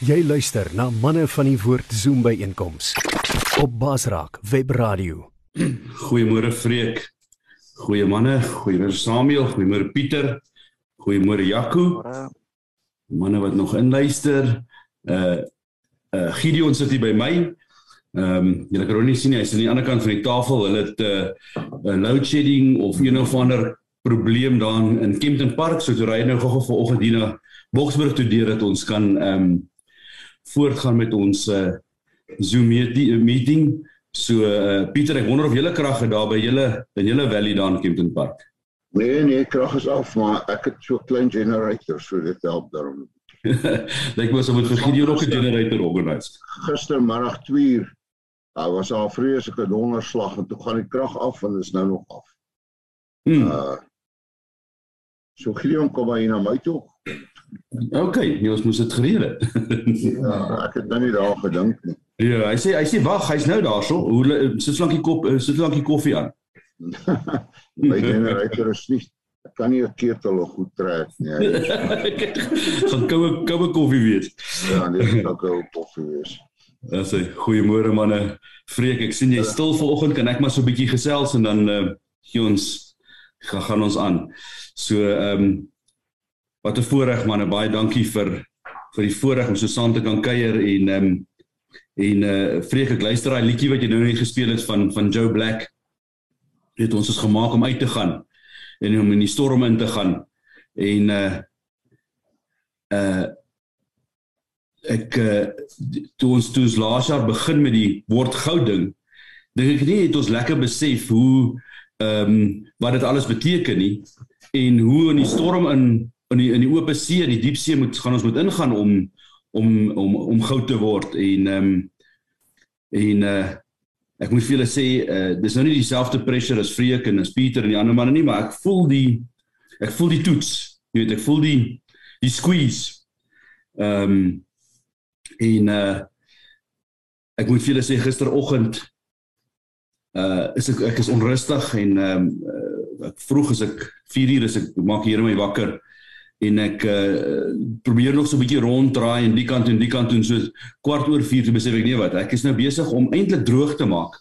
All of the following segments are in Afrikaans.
Jy luister na manne van die woord Zoom by einkoms op Basraak Web Radio. Goeiemôre Freek. Goeie manne, goeiemôre Samuel, goeiemôre Pieter. Goeiemôre Jaco. Manne wat nog inluister. Uh uh Gideon sit hier by my. Ehm um, julle kan nie sien hy is aan die ander kant van die tafel. Hulle het 'n uh, load shedding of een of ander probleem daar in Kempton Park. So toe ry hy nou gou-gou vanoggend hier na Boksburg toe deur dat ons kan ehm um, voortgaan met ons uh, Zoom meeting. So uh, Pieter, ek wonder of julle krag het daar by julle in julle valley daar in Kempton Park. Nee nee, krag is af, maar ek het so 'n klein generator so dit help daarom. Lyk mos om dit vir Gideon nog 'n generator organise. Gistermiddag 2 uur. Daar was al vreeslike donderslag en toe gaan die krag af en is nou nog af. Hmm. Uh So Gideon kom hier na my toe. OK, jy ons moes dit gereël het. ja, ek het nou nie daar gedink nie. Ja, hy sê hy sê wag, hy's nou daarso. Hoe sit lankie kop sit lankie koffie aan. my generator is nie ek kan nie 'n ketel nog goed trek nie. Gaan koue koue koffie wees. Ja, dit is ook koue koffie wees. Dis 'n goeiemôre manne. Freek, ek sien jy stil vanoggend, kan ek maar so 'n bietjie gesels en dan uh, gee ons gaan gaan ons aan. So ehm um, wat 'n voorreg manne, baie dankie vir vir die voorreg om so saam te kan kuier en ehm um, en eh uh, vreek ek luister daai liedjie wat jy nou net gespeel het van van Joe Black. Dit ons is gemaak om uit te gaan en om in die storm in te gaan en eh uh, eh uh, ek uh, toe ons toe ons laas jaar begin met die word goud ding dink ek nie het ons lekker besef hoe ehm um, wat dit alles beteken nie en hoe in die storm in in die in die oop see en die diep see moet gaan ons moet ingaan om om om om goud te word. En ehm um, en uh, ek moet vir julle sê uh, dis nou nie dieselfde pressure as Freek en as Pieter en die ander manne nie maar ek voel die ek voel die toets. Jy weet ek voel die die squeeze. Ehm um, en uh, ek moet vir julle sê gisteroggend uh is ek ek is onrustig en ehm um, uh, ek vroeg as ek 4 uur is ek maak hier my wakker en ek uh probeer nog so 'n bietjie ronddraai en die kant en die kant en so kwart oor 4 toe besef ek nee wat ek is nou besig om eintlik droog te maak.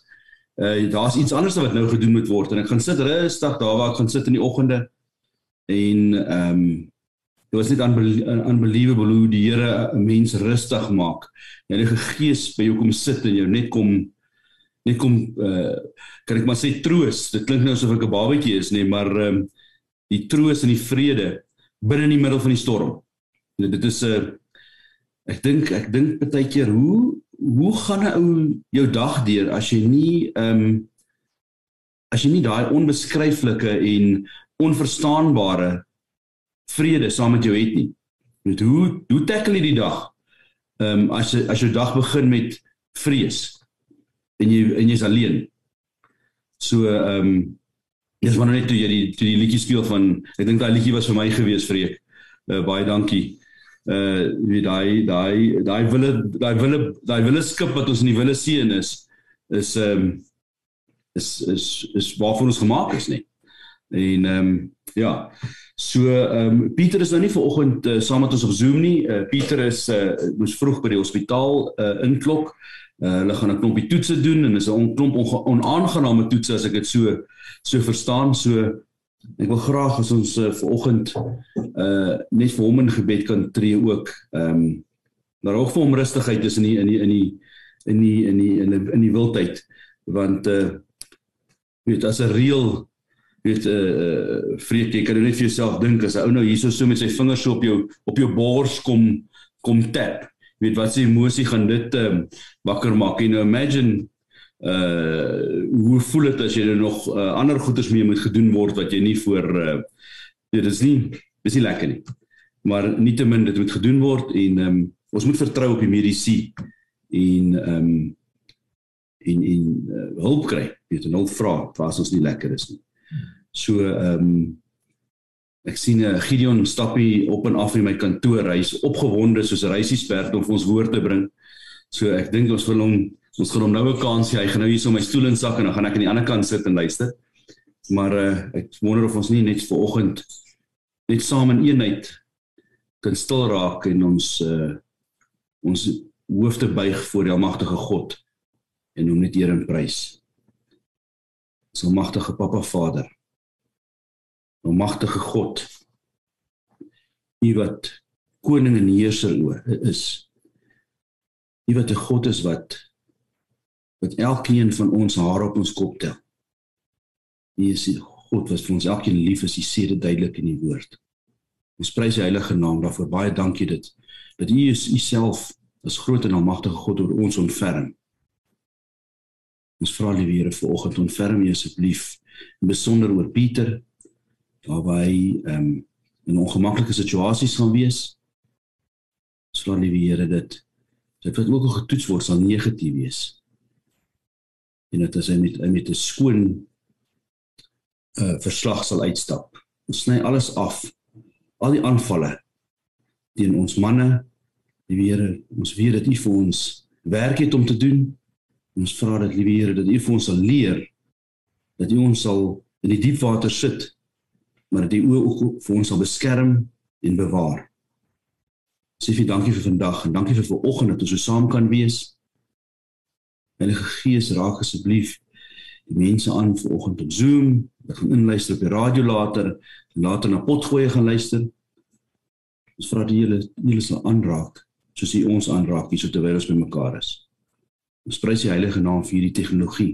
Uh daar's iets anders wat nou gedoen moet word en ek gaan sit rustig daar waar ek gaan sit in die oggende en ehm um, dit was net unbelievable hoe die Here 'n mens rustig maak. Jy het 'n gees by jou kom sit en jou net kom net kom uh kan ek maar sê troos. Dit klink nou asof ek 'n babatjie is, nee, maar ehm um, die troos en die vrede binne in die middel van die storm. En dit is 'n uh, ek dink ek dink baie keer hoe hoe gaan 'n ou jou dag deur as jy nie ehm um, as jy nie daai onbeskryflike en onverstaanbare vrede saam met jou het nie. Met hoe hoe tackle jy die dag? Ehm um, as as jou dag begin met vrees en jy en jy's alleen. So ehm um, dis wanneer net toe jy die toe die liedjie speel van ek dink daai liedjie was vir my gewees vreek. Uh, baie dankie. Uh wie daai daai daai wille daai wille daai wille skip wat ons in die wille see in is is ehm um, is is is waarvoor ons gemaak is nie. En ehm um, ja. So ehm um, Pieter is nou nie vanoggend uh, saam met ons op Zoom nie. Uh, Pieter is uh, moes vroeg by die hospitaal uh, inklok. Uh, hulle gaan 'n klompie toetse doen en dis 'n klomp onaangename toetse as ek dit so so verstaan. So ek wil graag as ons uh, vanoggend uh net vir hom in gebed kan tree ook. Ehm um, daar ook vir hom rustigheid is in die in die in die in die in die in die, in die wildtyd want uh weet as 'n reël weet uh, vreek jy kan nou net vir jouself dink as 'n ou nou hierso so met sy vingers so op jou op jou bors kom kom tap weet wat se emosie gaan dit um, wakker maak. En nou imagine uh hoe voel dit as jy nou nog uh, ander goeders mee moet gedoen word wat jy nie voor uh dit is nie dis nie lekker nie. Maar nietemin dit moet gedoen word en um, ons moet vertrou op die medisy en um en en uh, hulp kry weet en hulp vra as ons nie lekker is nie. So um Ek sien uh, Gideon stappie op en af in my kantoor. Hy's opgewonde soos 'n reisiesperd om ons woord te bring. So ek dink ons wil hom ons gaan hom nou 'n kans gee. Hy gaan nou hier so my stoel insak en dan gaan ek aan die ander kant sit en luister. Maar uh, ek wonder of ons nie net vir oggend net saam in eenheid kan stil raak en ons uh, ons hoofde buig voor die almagtige God en hom net eer en prys. Ons almagtige Papa Vader. Almagtige God. U wat koning en heerser is. U wat 'n God is wat wat elkeen van ons haar op ons kop tel. U is die God wat vir ons elkeen lief is, u sê dit duidelik in die woord. Ons prys die heilige naam daarvoor. Baie dankie dit dat u is u self as groot en almagtige God oor ons ontferm. Ons vra die Here vir oggend ontferm u asseblief in besonder oor Pieter waar hy ehm um, in ongemaklike situasies gaan wees. Vra die Here dit dit wat ook al getoets word sal negatief wees. En dit as hy met met 'n skoon uh verslag sal uitstap. Ons sny alles af. Al die aanvalle teen ons manne, die Here, ons weet dat U vir ons werk het om te doen. Ons vra dat liewe Here dat U vir ons sal leer dat U ons sal in die diep water sit, maar dat U ook vir ons sal beskerm en bewaar. Vir dankie vir vandag en dankie vir vanoggend dat ons so saam kan wees. Heilige Gees, raak asseblief die mense aan vanoggend op Zoom, wat gaan inluister op die radio later, later na potgoeie gaan luister. Ons vra die hele hele sal aanraak soos hy ons aanraak hier so terwyl ons bymekaar is. Ons prys die heilige naam vir hierdie tegnologie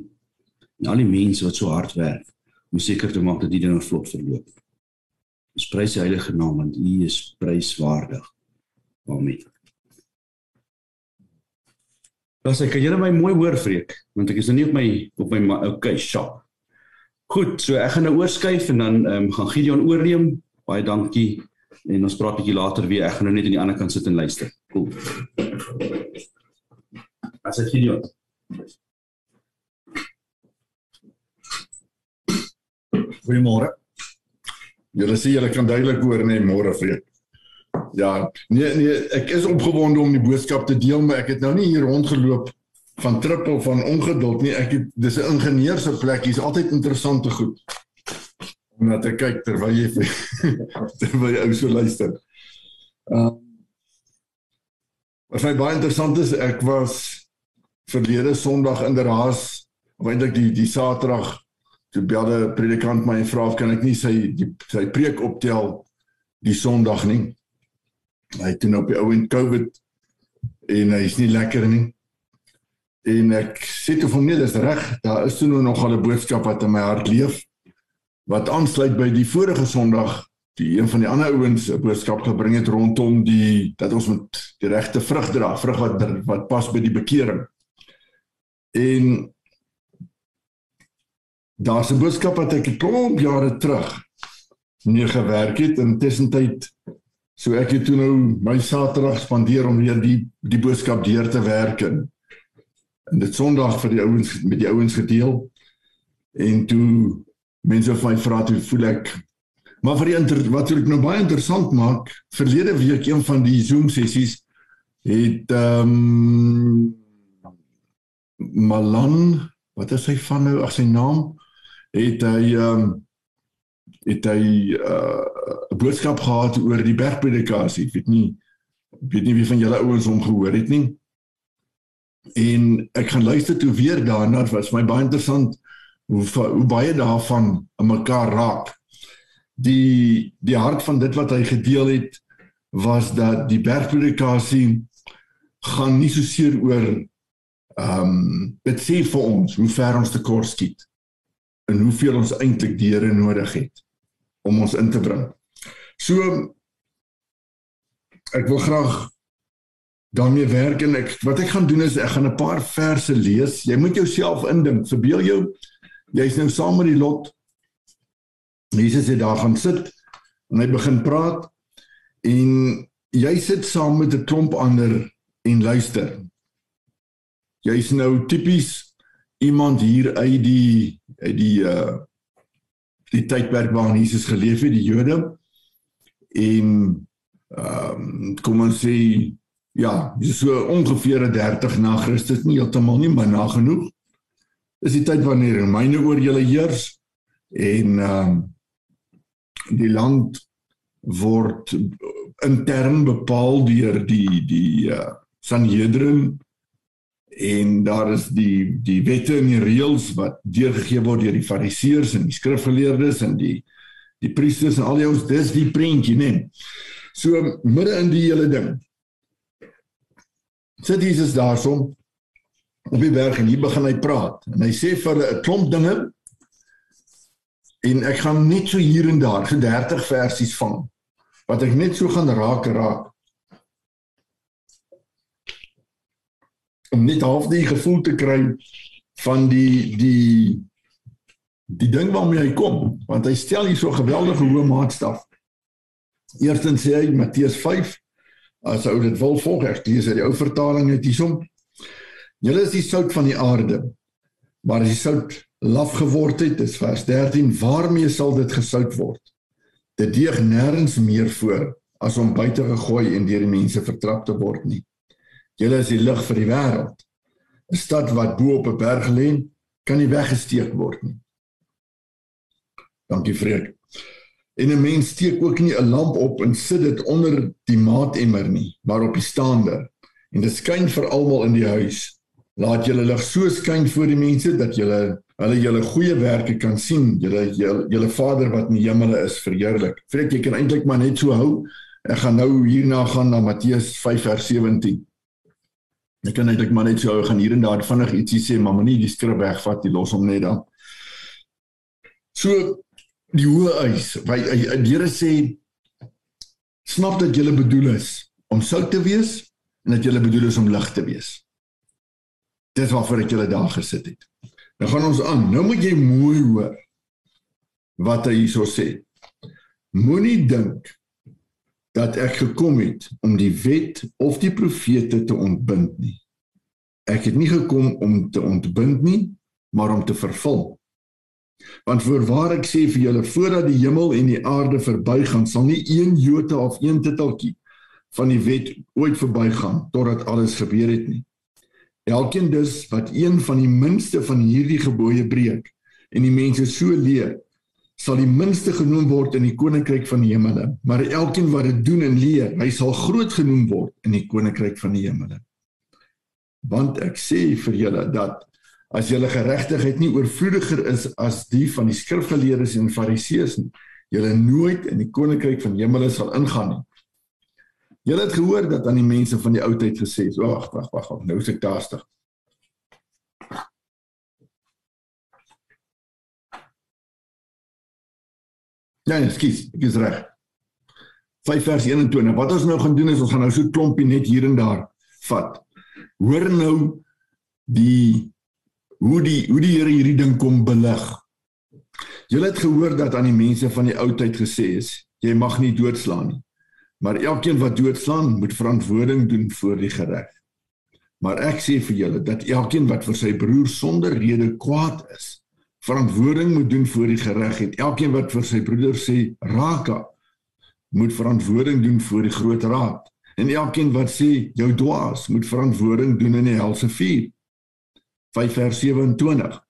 en al die mense wat so hard werk om seker te maak dat die dinge vlot verloop. Ons prys die heilige naam want U is pryswaardig. Amen. As ek kan julle my mooi hoor vreek want ek is nou nie op my op my okay, shop. Goed, so ek gaan nou oorskuif en dan um, gaan Gideon oorneem. Baie dankie en ons praat bietjie later weer. Ek gaan nou net aan die ander kant sit en luister. Cool. As ek hierdie Goeiemôre. Julle sê julle kan duidelik hoor nee môre vreek. Ja, nee nee, ek is opgewonde om die boodskap te deel, maar ek het nou nie hier rondgeloop van trippel van ongeduld nie. Ek het dis 'n ingenieur se plek, hier's altyd interessante goed. Om na te kyk terwyl jy terwyl jy ou so luister. Ehm uh, Wat my baie interessant is, ek was verlede Sondag in die Raas, of eintlik die die Saterdag, toe belde predikant my en vra of kan ek nie sy die, sy preek optel die Sondag nie. Hy het nou op die ou en COVID en hy is nie lekker nie. En ek sê toe vir hom nee, dis reg, daar is toe nou nog al 'n boodskap wat in my hart leef wat aansluit by die vorige Sondag die een van die ander ouens 'n boodskap gebring het rondom die dat ons moet die regte vrug dra, vrug wat wat pas by die bekering. En daar's 'n boodskap wat ek 'n klomp jare terug mee gewerk het en tussentyd so ek het toe nou my Saterdag spandeer om weer die die boodskap deur te werk en, en dit Sondag vir die ouens met die ouens gedeel. En toe mense van my vra toe voel ek? Maar vir die inter, wat ek nou baie interessant maak, verlede week een van die Zoom sessies het ehm um, Malan, wat is hy van nou, ag sy naam, het hy ehm um, het hy uh, 'n uh, boodskap gehad oor die bergpredikasie. Ek weet nie weet nie wie van julle ouens hom gehoor het nie. En ek gaan luister toe weer daarna, was my baie interessant hoe hoe baie daarvan aan mekaar raak die die hart van dit wat hy gedeel het was dat die bergpredikasie gaan nie so seer oor ehm um, dit sê vir ons hoe ver ons te kort skiet en hoeveel ons eintlik die Here nodig het om ons in te bring. So ek wil graag daarmee werk en ek wat ek gaan doen is ek gaan 'n paar verse lees. Jy moet jouself indink. Verbeel jou jy's nou saam met die lot Jesus het daar gaan sit en hy begin praat en jy sit saam met 'n klomp ander en luister. Jy's nou tipies iemand hier uit die uit die uh die tydperk waarin Jesus geleef het, die Jode. En ehm um, kom ons sê ja, dis so ongeveer 30 na Christus, nie heeltemal nie, maar nagenoeg. Dis die tyd wanneer Romeine oor julle heers en ehm um, die land word intern bepaal deur die die uh, Sanhedrin en daar is die die wette en die reëls wat deurgegee word deur die fariseërs en die skrifgeleerdes en die die priesters en al die ons dis die prentjie nê. So midde in die hele ding. Sit Jesus daarsom op die berg en hier begin hy praat en hy sê vir 'n klomp dinge en ek gaan net so hier en daar so 30 versies vang wat ek net so gaan raak raak om net half die gevoel te kry van die die die ding waarmee hy kom want hy stel hier so geweldige hoë maatstaf. Eerstens sê hy Matteus 5 as ou dit wil volg ek lees uit die ou vertaling uit hiersom. Julle is die sout van die aarde. Maar as die sout laf geword het, dis vers 13, waarmee sal dit gesout word? Dit deeg nêrens meer voor as om buite gegooi en deur die mense vertrap te word nie. Julle is die lig vir die wêreld. 'n Stad wat bo op 'n berg lê, kan nie weggesteek word nie. Dankie Freek. En 'n mens steek ook nie 'n lamp op en sit dit onder die maatemmer nie, maar op die stander. En dit skyn vir almal in die huis. Laat julle lig so skyn voor die mense dat julle hulle julle goeie werke kan sien. Julle julle Vader wat in die hemele is, verheerlik. Freek, jy kan eintlik maar net so hou. Ek gaan nou hierna gaan na Matteus 5 vers 17. Ek kan eintlik maar net so gaan hier en daar vinnig ietsie sê, maar moenie die skrif wegvat nie, los hom net dan. So die hoë eis, hy die Here sê snap dat jy bedoel is om sout te wees en dat jy bedoel is om lig te wees. Dis waarvoor ek julle daar gesit het. Nou gaan ons aan. Nou moet jy mooi hoor wat hy hierso sê. Moenie dink dat ek gekom het om die wet of die profete te ontbind nie. Ek het nie gekom om te ontbind nie, maar om te vervul. Want voorwaar ek sê vir julle voordat die hemel en die aarde verbygaan, sal nie een jota of een titeltjie van die wet ooit verbygaan totdat alles gebeur het nie. Elkeen dus wat een van die minste van hierdie gebooie breek en die mense so leer, sal die minste genoem word in die koninkryk van die hemele, maar elkeen wat dit doen en leer, hy sal groot genoem word in die koninkryk van die hemele. Want ek sê vir julle dat as julle geregtigheid nie oorvloediger is as die van die skrifgeleerdes en fariseërs nie, julle nooit in die koninkryk van die hemele sal ingaan nie. Julle het gehoor dat aan die mense van die ou tyd gesê is, wag, wag, wag, nou is ek daastig. Nee, skies, ek is reg. 5 vers 21. Wat ons nou gaan doen is ons gaan nou so klompie net hier en daar vat. Hoor nou die hoe die hoe die Here hierdie ding kom belig. Julle het gehoor dat aan die mense van die ou tyd gesê is, jy mag nie doodslaan nie. Maar elkeen wat doodslaan, moet verantwoording doen voor die reg. Maar ek sê vir julle dat elkeen wat vir sy broer sonder rede kwaad is, verantwoording moet doen voor die reg en elkeen wat vir sy broeder sê raka moet verantwoording doen voor die groot raad. En elkeen wat sê jou dwaas moet verantwoording doen in die helse vuur. 5 vers 27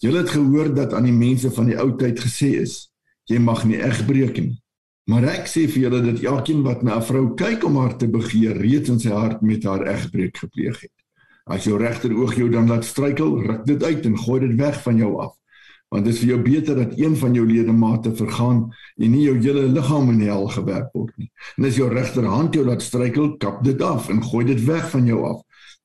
Julle het gehoor dat aan die mense van die ou tyd gesê is jy mag nie egbreek nie maar ek sê vir julle dat elkeen wat na 'n vrou kyk om haar te begeer reeds in sy hart met haar egbreek gepleeg het As jou regteroog jou dan laat struikel, ruk dit uit en gooi dit weg van jou af. Want dit is vir jou beter dat een van jou ledemate vergaan en nie jou hele liggaam in hel gewerp word nie. En as jou regterhand jou laat struikel, kap dit af en gooi dit weg van jou af.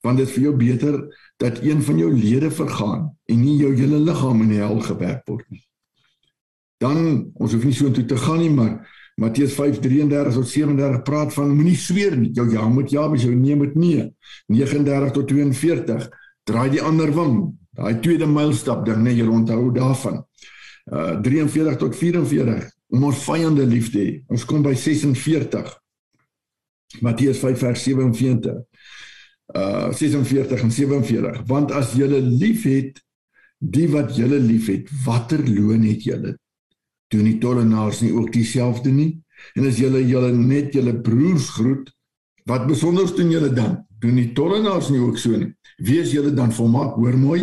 Want dit is vir jou beter dat een van jou lede vergaan en nie jou hele liggaam in hel gewerp word nie. Dan ons hoef nie so intoe te gaan nie, maar Matteus 5:33 tot 37 praat van moenie sweer nie. Jou ja moet ja, jou nee moet nee. 39 tot 42 draai die ander wing. Daai tweede mylstap ding, nee, jy onthou daarvan. Uh 43 tot 44 om ons vyande lief te hê. Ons kom by 46. Matteus 5 vers 47. Uh 46 en 47. Want as julle liefhet die wat julle liefhet, watter loon het julle? Doen die tollenaars nie ook dieselfde nie? En as julle julle net julle broers groet, wat besonders doen julle dan? Doen die tollenaars nie ook so nie? Wees julle dan volmaak, hoor mooi.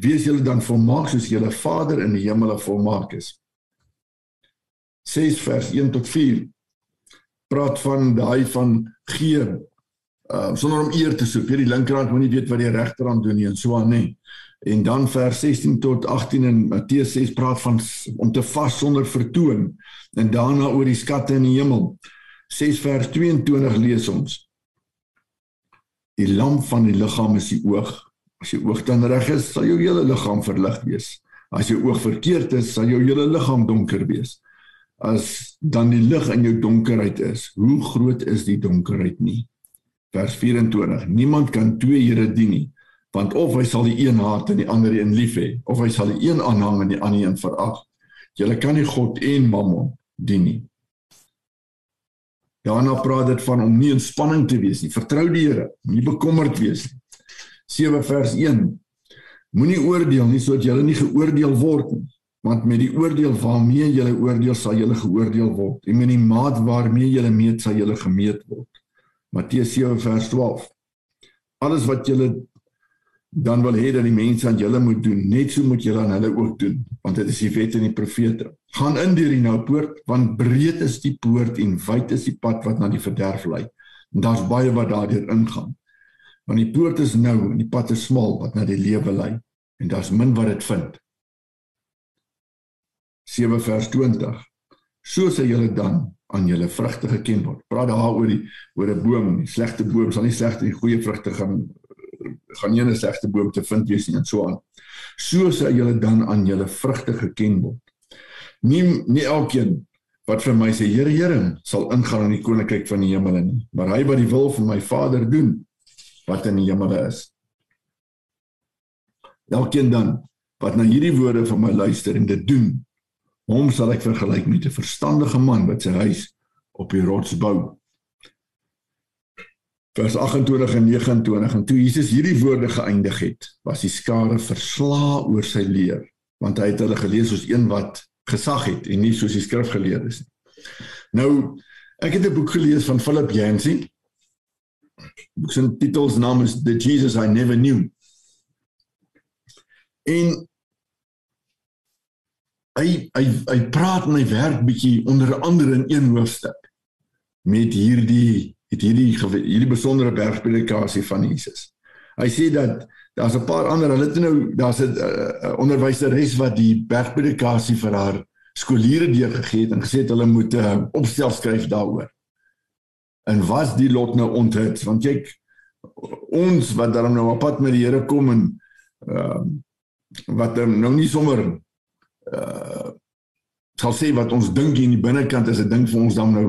Wees julle dan volmaak soos julle Vader in die hemel volmaak is. 6 vers 1 tot 4 praat van daai van gee uh sonder om eer te soek. Weer die linkerhand moenie weet wat die regterhand doen nie en so aan nie. En dan vers 16 tot 18 in Matteus 6 praat van om te vas sonder vertoon en daarna oor die skatte in die hemel. 6 vers 22 lees ons. Die lamp van die liggaam is die oog. As jou oog dan reg is, sal jou hele liggaam verlig wees. As jou oog verkeerd is, sal jou hele liggaam donker wees. As dan die lig in jou donkerheid is, hoe groot is die donkerheid nie? Vers 24. Niemand kan twee here dien nie, want of hy sal die een haat en die ander een lief hê, of hy sal die een aanhang en die ander een verag. Jy kan nie God en Mammon dien nie. Daarna praat dit van om nie in spanning te wees nie. Vertrou die Here, nie bekommerd wees nie. 7 vers 1. Moenie oordeel nie sodat jy nie geoordeel word nie, want met die oordeel waarmee jy oordeel sal jy geoordeel word. En met die maat waarmee jy meet sal jy gemeet word. Matteus 7 vers 12. Alles wat jy dan wil hê dat die mense aan julle moet doen, net so moet julle aan hulle ook doen, want dit is die wet en die profete. Gaan in deur die nou poort, want breed is die poort en wyd is die pad wat na die verderf lei. En daar's baie wat daardeur ingaan. Want die poort is nou en die pad is smal wat na die lewe lei en daar's min wat dit vind. 7 vers 20. So sê julle dan aan julle vrugte geken word. Praat daar oor die oor 'n boom, die slegte boom sal nie slegte en goeie vrugte gaan gaan nie 'n slegte boom te vind wees nie en so aan. So sal julle dan aan julle vrugte geken word. Nie nie elkeen wat vir my sê Here Here sal ingaan in die koninkryk van die hemel nie, maar hy wat die wil van my Vader doen wat in die hemel is. Elkeen dan wat na hierdie woorde van my luister en dit doen, hom sal ek vergelyk met 'n verstandige man wat sy huis op die rots bou vers 28 en 29 en toe Jesus hierdie woorde geëindig het, was die skare versla oor sy leer, want hy het hulle gelees soos een wat gesag het en nie soos die skrifgeleerdes nie. Nou, ek het 'n boek gelees van Philip Yancey. Boek se titel se naam is The Jesus I Never Knew. En hy hy hy praat en hy werk bietjie onder andere in een hoofstuk met hierdie het hierdie hierdie besondere bergpredikasie van Jesus. Hy sê dat daar's 'n paar ander, hulle het nou daar's 'n uh, onderwyseres wat die bergpredikasie vir haar skooliere deurgegee het en gesê het hulle moet 'n uh, opstel skryf daaroor. En was die lot nou onthets want kyk ons wat dan nou op pad met die Here kom en uh, wat nou nie sommer uh sal sê wat ons dink in die binnekant is 'n ding vir ons dan nou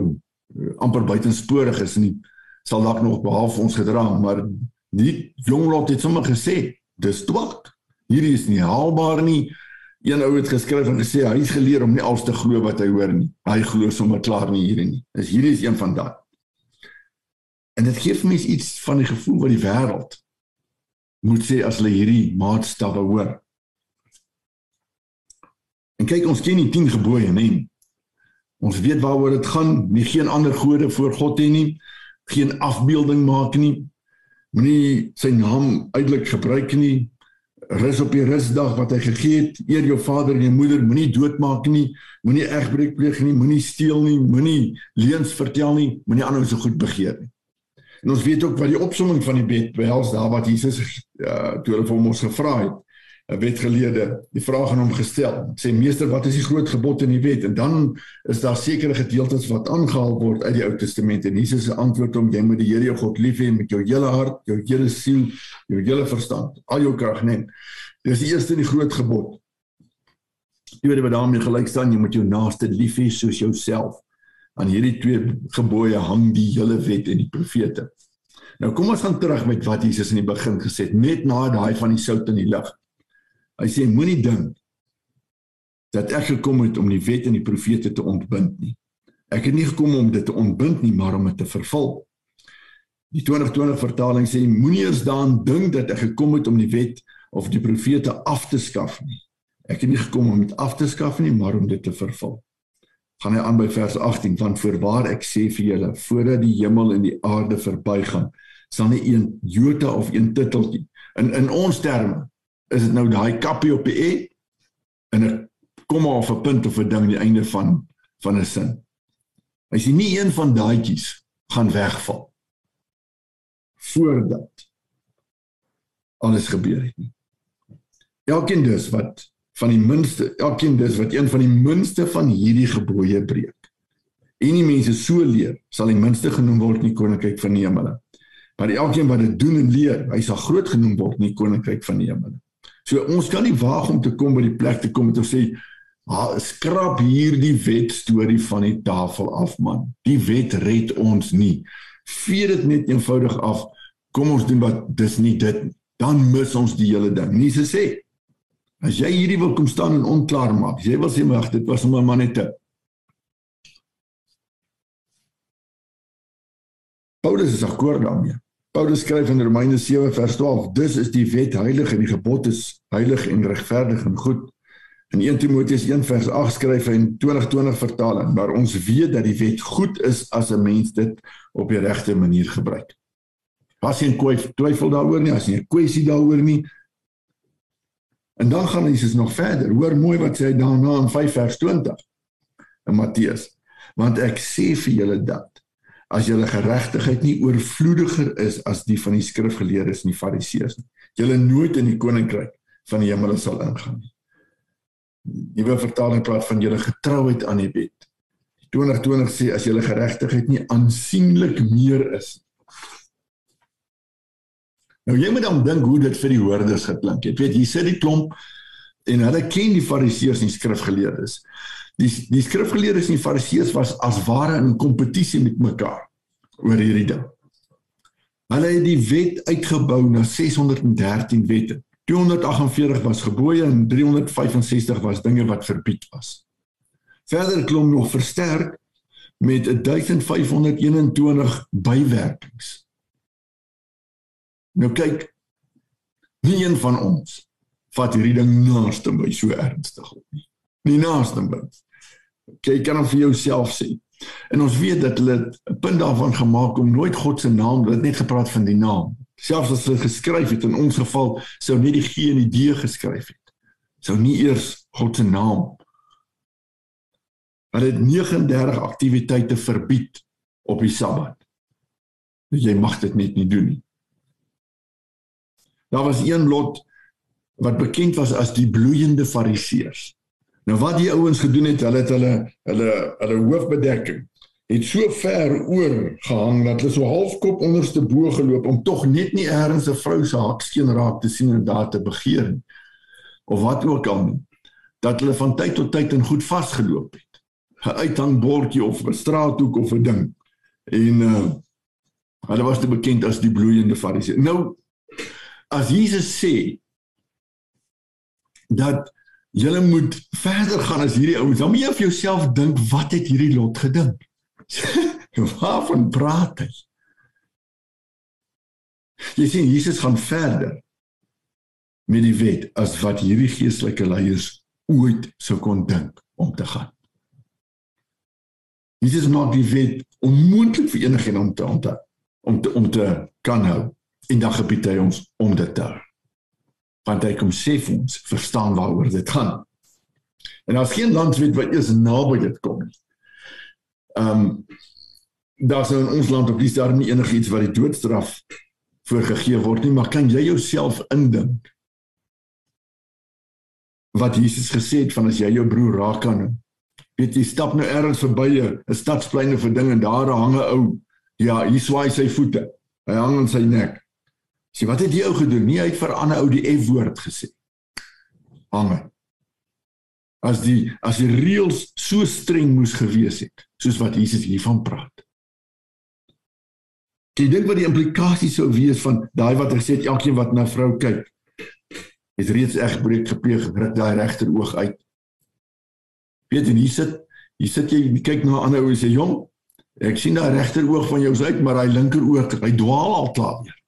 amper buitensporig is en sal dalk nog behalwe ons gedra maar die jong lot het sommer gesê dis twak hierdie is nie haalbaar nie. Een ou het geskryf en gesê hy het geleer om nie alles te glo wat hy hoor nie. Hy glo sommer klaar nie hierdie nie. Is hierdie is een van daai. En dit gee vir my iets van die gevoel wat die wêreld moet sê as hulle hierdie maatstawwe hoor. En kyk ons ken die 10 gebooie nee Ons weet waaroor dit gaan, nie geen ander gode voor God hê nie, geen afbeelding maak nie. Moenie sy naam uitelik gebruik nie. Rus op die rusdag wat hy gegee het. Eer jou vader en jou moeder, moenie doodmaak nie, moenie egbreek pleeg nie, moenie steel nie, moenie leuns vertel nie, moenie ander so goed begeer nie. En ons weet ook wat die opsomming van die wet behels daar wat Jesus uh, toe hulle vir hom ons gevra het. 'n wetgeleerde die vraag aan hom gestel. Sê meester, wat is die groot gebod in die wet? En dan is daar sekere gedeeltes wat aangehaal word uit die Ou Testament en Jesus se antwoord om jy moet die Here jou God lief hê met jou hele hart, jou hele siel, jou hele verstand, al jou krag neem. Dis die eerste en die groot gebod. Weet wat daarmee gelyk staan, jy moet jou naaste lief hê soos jouself. Aan hierdie twee gebooie hang die hele wet en die profete. Nou kom ons gaan terug met wat Jesus in die begin gesê het, net na daai van die sout in die lig. Hy sê moenie dink dat ek gekom het om die wet en die profete te ontbind nie. Ek het nie gekom om dit te ontbind nie, maar om dit te vervul. Die 2020 vertaling sê moenie eens daaraan dink dat ek gekom het om die wet of die profete af te skaf nie. Ek het nie gekom om dit af te skaf nie, maar om dit te vervul. Gaan hy aan by vers 18 want voorwaar ek sê vir julle voordat die hemel en die aarde verbygaan sal nie een jota of een titteltjie in in ons terme is dit nou daai kappie op die e en 'n komma of 'n punt of 'n ding aan die einde van van 'n sin. As jy nie een van daaietjies gaan wegval voordat alles gebeur het nie. Elkeen dus wat van die minste, elkeen dus wat een van die minste van hierdie gebooie breek. En die mense so leer, sal die minste genoem word in die koninkryk van die hemele. Maar elkeen wat dit doen en leer, hy sal groot genoem word in die koninkryk van die hemele. So ons kan nie waag om te kom by die plek te kom en te sê, "Ha, skrap hierdie wet storie van die tafel af, man. Die wet red ons nie. Vee dit net eenvoudig af. Kom ons doen wat dis nie dit. Dan mis ons die hele ding." Se sê As jy hierdie wil kom staan en onklaar maak, jy wil sê mag dit was maar net te Paulus is akkoord daarmee. Paulus skryf in Romeine 7 vers 12: "Dus is die wet heilig en die gebod is heilig en regverdig en goed." In 1 Timoteus 1 vers 8 skryf hy in 2020 vertaling: "Maar ons weet dat die wet goed is as 'n mens dit op die regte manier gebruik." Was geen twyfel daaroor nie, as jy 'n kwessie daaroor nie, En dan gaan Jesus nog verder. Hoor mooi wat sê hy daarna in 5 vers 20 in Matteus. Want ek sê vir julle dat as julle geregtigheid nie oorvloediger is as die van die skrifgeleerdes en die fariseërs nie, julle nooit in die koninkryk van die hemel sal ingaan nie. Die nuwe vertaling praat van julle getrouheid aan die wet. 2020 sê as julle geregtigheid nie aansienlik meer is Nou jy moet dan dink hoe dit vir die hoorders geklink het. Weet jy, sit die klomp en hulle ken die fariseërs en skrifgeleerdes. Die die skrifgeleerdes en die fariseërs was as ware in kompetisie met mekaar oor hierdie ding. Hulle het die wet uitgebou na 613 wette. 248 was gebooie en 365 was dinge wat verbied was. Verder klom nog versterk met 1521 bywerkings. Nou kyk, nie een van ons vat hierdie ding naaste by so ernstig op nie. Nie naaste by. Kyk, kan of vir jouself sê. En ons weet dat hulle 'n punt daarvan gemaak om nooit God se naam, hulle het net gepraat van die naam. Selfs as hulle geskryf het in ons geval sou nie die G en die D geskryf het. Sou nie eers God se naam. Hulle het 39 aktiwiteite verbied op die Sabbat. Jy mag dit net nie doen nie. Daar was een lot wat bekend was as die bloeiende fariseërs. Nou wat die ouens gedoen het, hulle het hulle hulle hulle hoofbedekking het so ver oor gehang dat hulle so halfkop onderste bo geloop om tog net nie eers 'n vrou se hakskeen raak te sien en daar te begeer nie. Of wat ook al nie. Dat hulle van tyd tot tyd in goed vasgeloop het. 'n Uithangbordjie of 'n straathoek of 'n ding. En uh hulle was te bekend as die bloeiende fariseërs. Nou as Jesus sê dat jy moet verder gaan as hierdie ouens, dan moet jy vir jouself dink wat het hierdie lot gedink? Waarvan praat hy? Jy sien Jesus gaan verder met die wet as wat hierdie geestelike leiers ooit sou kon dink om te gaan. Jesus maak die wet onmoontlik vir enigiemand om te onthou om te om te kan hou en dan gebied hy ons om dit te want hy kom sê vir ons verstaan waaroor dit gaan. En daar's geen land weet wat eers naby dit kom nie. Ehm um, daar's nou in ons land op die stadium nie enigiets wat die doodstraf voorgegee word nie, maar kan jy jouself indink wat Jesus gesê het van as jy jou broer raak kan weet jy stap nou ergens verby 'n stadsplein of 'n ding en daar hang 'n ou ja, hy swaai sy voete. Hy hang aan sy nek. Sien wat het die ou gedoen? Nie hy het vir ander ou die F woord gesê. Amen. As die as die reëls so streng moes gewees het, soos wat Jesus hiervan praat. Jy dink wat die implikasie sou wees van daai wat gesê het elkeen wat na vrou kyk, het reeds egbreek gepleeg, ruk daai regter oog uit. Weet jy, hier sit hier sit jy kyk na 'n ander ou en sê jong, ek sien daai regter oog van jou uit, maar hy linker oog, hy dwaal al klaar weer.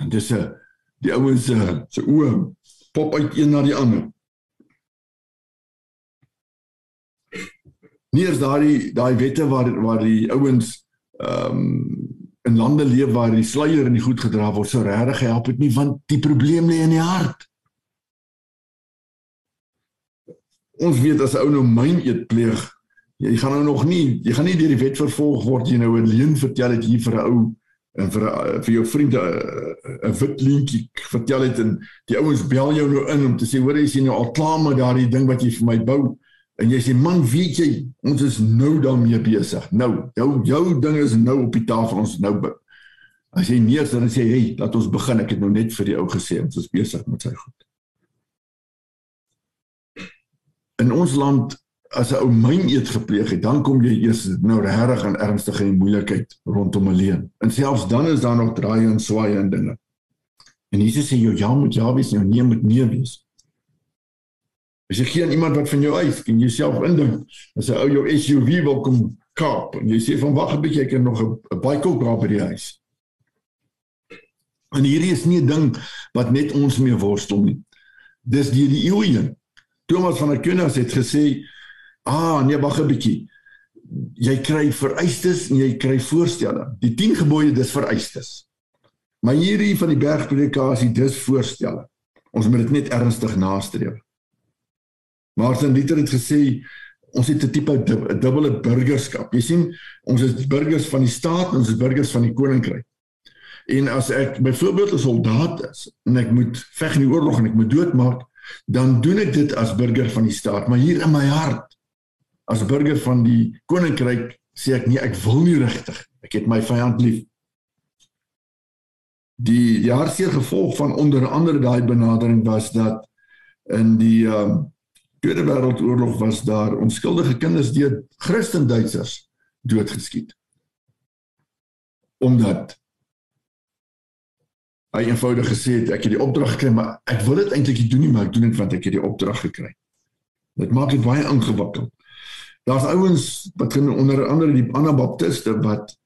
En dis 'n eh, die ouens se uh, se oë pop uit een na die ander. Nie is daai daai wette waar waar die ouens ehm um, in lande leef waar die sluier in die goed gedra word so regtig help dit nie want die probleem lê in die hart. Ons weet as 'n ou nou myn eet pleeg, jy gaan nou nog nie, jy gaan nie deur die wet vervolg word jy nou 'n leuen vertel het hier vir 'n ou en vir vir jou vriende 'n wit lintjie vertel het en die ouens bel jou nou in om te sê hoor jy sien nou al klaar met daardie ding wat jy vir my bou. En jy sê man weet jy ons is nou daarmee besig. Nou jou jou ding is nou op die tafel ons nou as jy nee dan sê hey laat ons begin. Ek het nou net vir die ou gesê ons is besig met sy goed. In ons land as 'n ou myn eet gepleeg het, dan kom jy eers nou regtig aan ernstige moeilikheid rondom alleen. En selfs dan is daar nog draaie en swaaie en dinge. En Jesus sê jou ja moet ja wees, jou nee moet nee wees. As jy geen iemand wat van jou eis, kan jy self indink as 'n ou jou SUV wil kom kaap en jy sê van wag 'n bietjie ek het nog 'n baie koop daar by die huis. En hierdie is nie 'n ding wat net ons mee worstel nie. Dis die die eeue. Thomas van Aquinas het gesê Ah, nee, wag 'n bietjie. Jy kry vereistes en jy kry voorstelle. Die 10 gebooie dis vereistes. Maar hierdie van die bergpredikasie dis voorstelle. Ons moet dit net ernstig nastreef. Martin Luther het gesê ons het 'n tipe dubbele burgerskap. Jy sien, ons is burgers van die staat en ons is burgers van die koninkryk. En as ek byvoorbeeld 'n soldaat is en ek moet veg in die oorlog en ek moet doodmaak, dan doen ek dit as burger van die staat, maar hier in my hart as burger van die koninkryk sê ek nee, ek wil nie regtig. Ek het my vyand lief. Die die hartseer gevolg van onder andere daai benadering was dat in die um, Tweede Wêreldoorlog was daar onskuldige kinders deur Christen Duitsers doodgeskiet. Omdat hy eenvoudig gesê het ek het die opdrag gekry maar ek wil dit eintlik nie doen nie maar ek doen dit want ek het die opdrag gekry. Dit maak dit baie ingewikkeld. Daar's ouens wat onder andere die Anabaptiste wat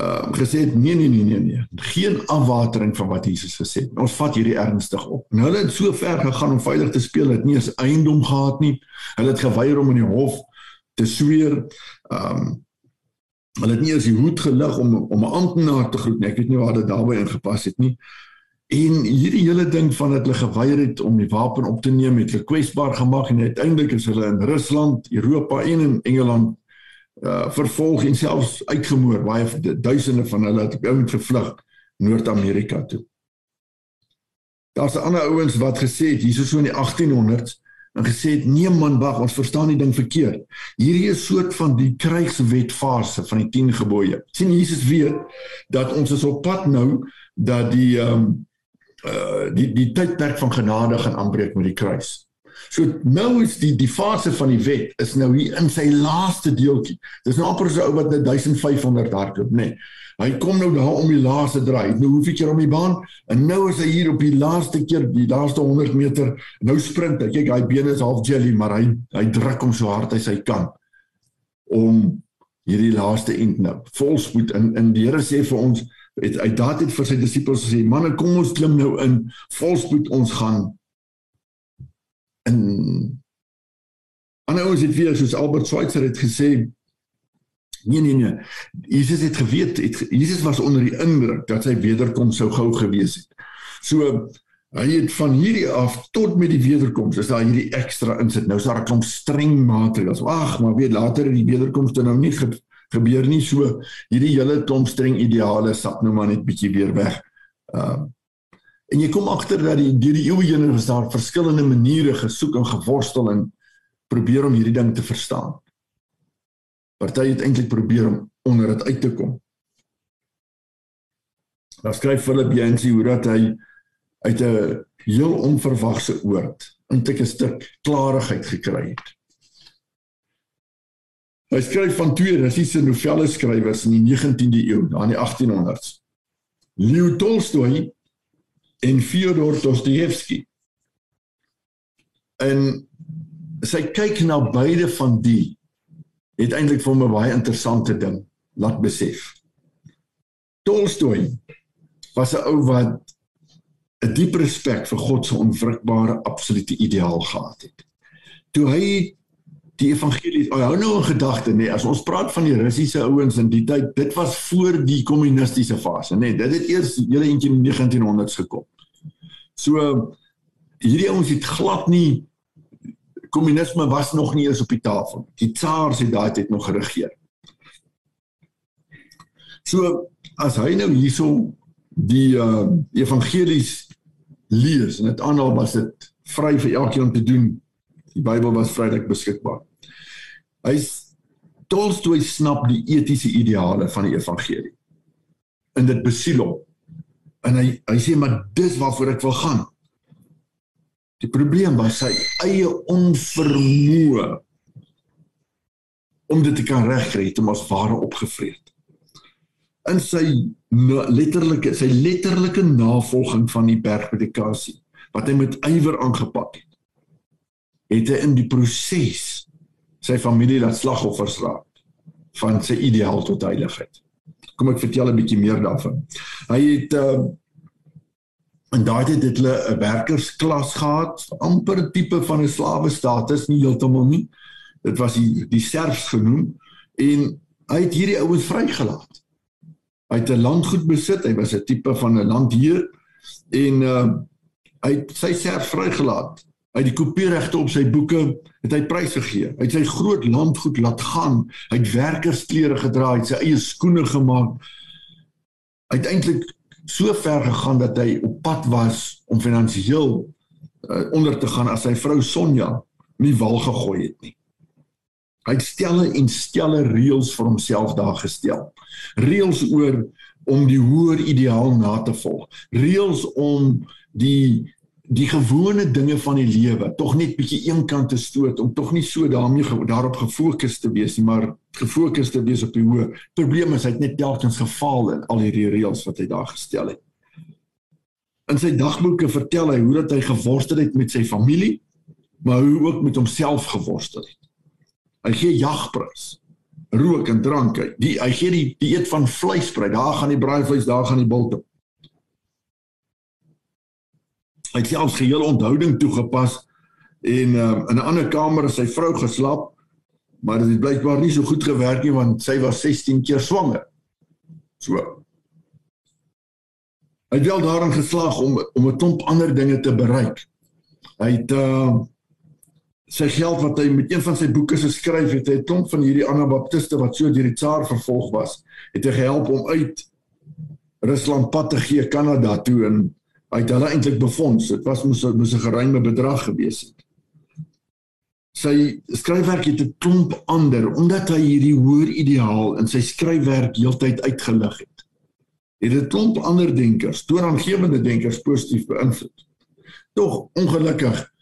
uh gesê het nee nee nee nee nee geen afwatering van wat Jesus gesê het. Ons vat hierdie ernstig op. Nou hulle het so ver gegaan om veilig te speel, het nie eens eiendom gehad nie. Hulle het geweier om in die hof te sweer. Um hulle het nie eens die hoed gelig om om 'n amptenaar te groet nie. Ek weet nie waar dit daarbey ingepas het nie. En hierdie hele ding van dat hulle geweier het om die wapen op te neem het hulle kwesbaar gemaak en uiteindelik is hulle in Rusland, Europa en in Engeland uh vervolg en selfs uitgemoor. Baie duisende van hulle het ou met gevlug Noord-Amerika toe. Daar's ander ouens wat gesê het hier is so in die 1800s en gesê het nee man wag ons verstaan die ding verkeerd. Hierdie is soort van die krygswetfase van die 10 gebooie. sien Jesus weet dat ons is op pad nou dat die ehm um, uh die die tydperk van genade gaan aanbreek met die kruis. So nou is die die fase van die wet is nou hier in sy laaste deeltjie. Dis nou amper so ou wat net 1500 hardloop, nê. Nee. Hy kom nou daar om die laaste draai. Nou hoef ek hier om die baan en nou is hy hier op die laaste keer, die laaste 100 meter. Nou sprint hy. Kyk, hy bene is half jelly, maar hy hy druk hom so hard as hy kan om hierdie laaste end nou volspoed in in die Here sê vir ons het hy daad het vir sy disippels gesê manne kom ons klim nou in. Volspoed ons gaan. In ander ouens het weer soos Albert Schweitzer het gesê nee nee nee. Jesus het geweet het, Jesus was onder die indruk dat sy wederkoms sou gou gewees het. So hy het van hierdie af tot met die wederkoms is daar hierdie ekstra insit. Nou is daar 'n klomp streng maatreëls. Wag maar weet later die wederkoms dan nou nie gebeur nie so hierdie hele klomp streng ideale sak nou maar net bietjie weer weg. Ehm uh, en jy kom agter dat die deur die eeue heen is daar verskillende maniere gesoek en geworstel en probeer om hierdie ding te verstaan. Party het eintlik probeer om onder dit uit te kom. Daar skryf Philip Yancey hoe dat hy uit 'n heel onverwagse oord 'n tikke stuk klarigheid gekry het. Hy skryf van twee Russiese novelle skrywers in die 19de eeu, daar in die 1800s. Leo Tolstoy en Fyodor Dostoevsky. En sy kyk na beide van die het eintlik vir my baie interessante ding laat besef. Tolstoy was 'n ou wat 'n diep respek vir God se onwrikbare absolute ideaal gehad het. Toe hy die evangelie oh, hou nou 'n gedagte nê nee, as ons praat van die russiese ouens in die tyd dit was voor die kommunistiese fase nê nee, dit het eers hele eentjie in die 1900s gekom so hierdie ouens het glad nie kommunisme was nog nie eens op die tafel die tsaars het daai tyd nog geregeer so as hy nou hierso die uh evangelies lees en dit aanhaal was dit vry vir elkeen om te doen. Die Bybel was vrylik beskikbaar. Hy's Tolstoy snap die etiese ideale van die evangelie. En dit besiel hom. En hy hy sê maar dis waarvoor ek wil gaan. Die probleem was sy eie onvermoë om dit te kan regkry, het hom as ware opgevreet. In sy letterlike sy letterlike navolging van die bergpredikasie wat hy met ywer aangepak het, het hy in die proses sy familie laat slagoffers raak van sy ideaal tot heiligheid. Kom ek vertel 'n bietjie meer daarvan. Hy het uh, En daai het dit hulle 'n werkersklas gehad, amper 'n tipe van 'n slawe status, nie heeltemal nie. Dit was die die serfs genoem en hy het hierdie ouens vrygelaat. Hy het 'n landgoed besit, hy was 'n tipe van 'n landheer en uh hy het sy serfs vrygelaat. Hy het die kopieregte op sy boeke het hy prys gegee. Hy het sy groot landgoed laat gaan. Hy het werkersklere gedra, hy het sy eie skoene gemaak. Hy het eintlik so ver gegaan dat hy op pad was om finansiëel uh, onder te gaan as sy vrou Sonja nie wal gegooi het nie. Hy het stelle en stelle reëls vir homself daar gestel. Reëls oor om die hoër ideaal na te volg. Reëls om die die gewone dinge van die lewe tog net bietjie eenkant te stoot om tog nie so daarmee daarop gefokus te wees nie maar gefokus te wees op die hoë. Probleem is hy het net telkens gefaal in al hierdie reëls wat hy daar gestel het. In sy dagboeke vertel hy hoe dat hy geworstel het met sy familie maar hoe ook met homself geworstel het. Hy gee jagprys rook en drank hy die hy gee die dieet van vleisbrei daar gaan die braaivleis daar gaan die bultop Hy het selfs geheel onthouding toegepas en um, in 'n ander kamer het sy vrou geslaap, maar dit het blykbaar nie so goed gewerk nie want sy was 16 keer swanger. So. Hy het wel daarin geslaag om om 'n klomp ander dinge te bereik. Hy het uh sy geld wat hy met een van sy boeke geskryf het, hy het klomp van hierdie anabaptiste wat so deur die tsaar vervolg was, het hy gehelp om uit Rusland pad te gee Kanada toe en Het hulle eintlik befonds. Dit was mos mos 'n geruime bedrag gewees het. Sy skryfwerk het 'n klomp ander omdat hy hierdie hoër ideaal in sy skryfwerk heeltyd uitgelig het. Het 'n klomp ander denkers, toenaamgewende denkers positief beïnvloed. Tog ongelukkig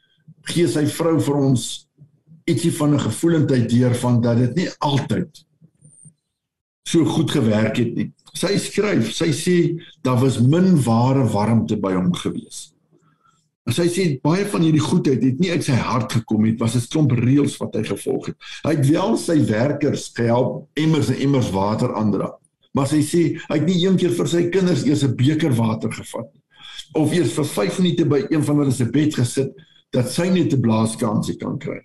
gee sy vrou vir ons ietsie van 'n gevoelendheid deur van dat dit nie altyd so goed gewerk het nie. Sy skryf, sy sê daar was min ware warmte by hom gewees. En sy sê baie van hierdie goedheid het nie uit sy hart gekom het, was 'n klomp reëls wat hy gevolg het. Hy het wel sy werkers gehelp emmers en emmers water aandra. Maar sy sê hy het nie eendag vir sy kinders eers 'n beker water gevat nie. Of eers vir 5 minute by een van hulle se bed gesit dat sy net 'n blaaskansie kan kry.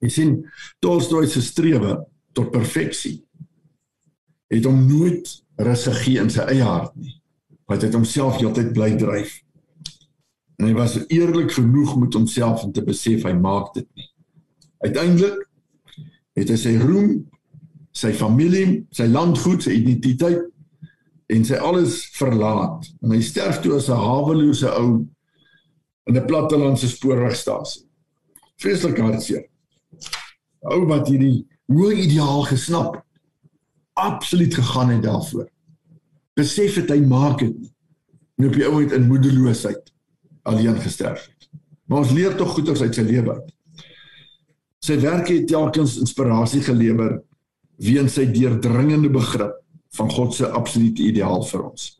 Jy sien Tolstoy se strewe tot perfeksie het hom nooit rus gegee in sy eie hart nie. Wat het homself heeltyd bly dryf. En hy was eerlik genoeg met homself om te besef hy maak dit nie. Uiteindelik het hy sy roem sy familie sy landgoed sy identiteit en sy alles verlaat. En hy sterf toe as 'n hawelose ou in 'n plattelandse spoorwegstasie. Vreeslik hartseer. Ou wat hierdie hoe ideaal gesnap absoluut gegaan het daarvoor. Besef het hy maak dit nie. En op die ou het in moedeloosheid alleen gesterf het. Maar ons leer tog goeders uit sy lewe sy werk het telkens inspirasie gelewer weens sy deurdringende begrip van God se absolute ideaal vir ons.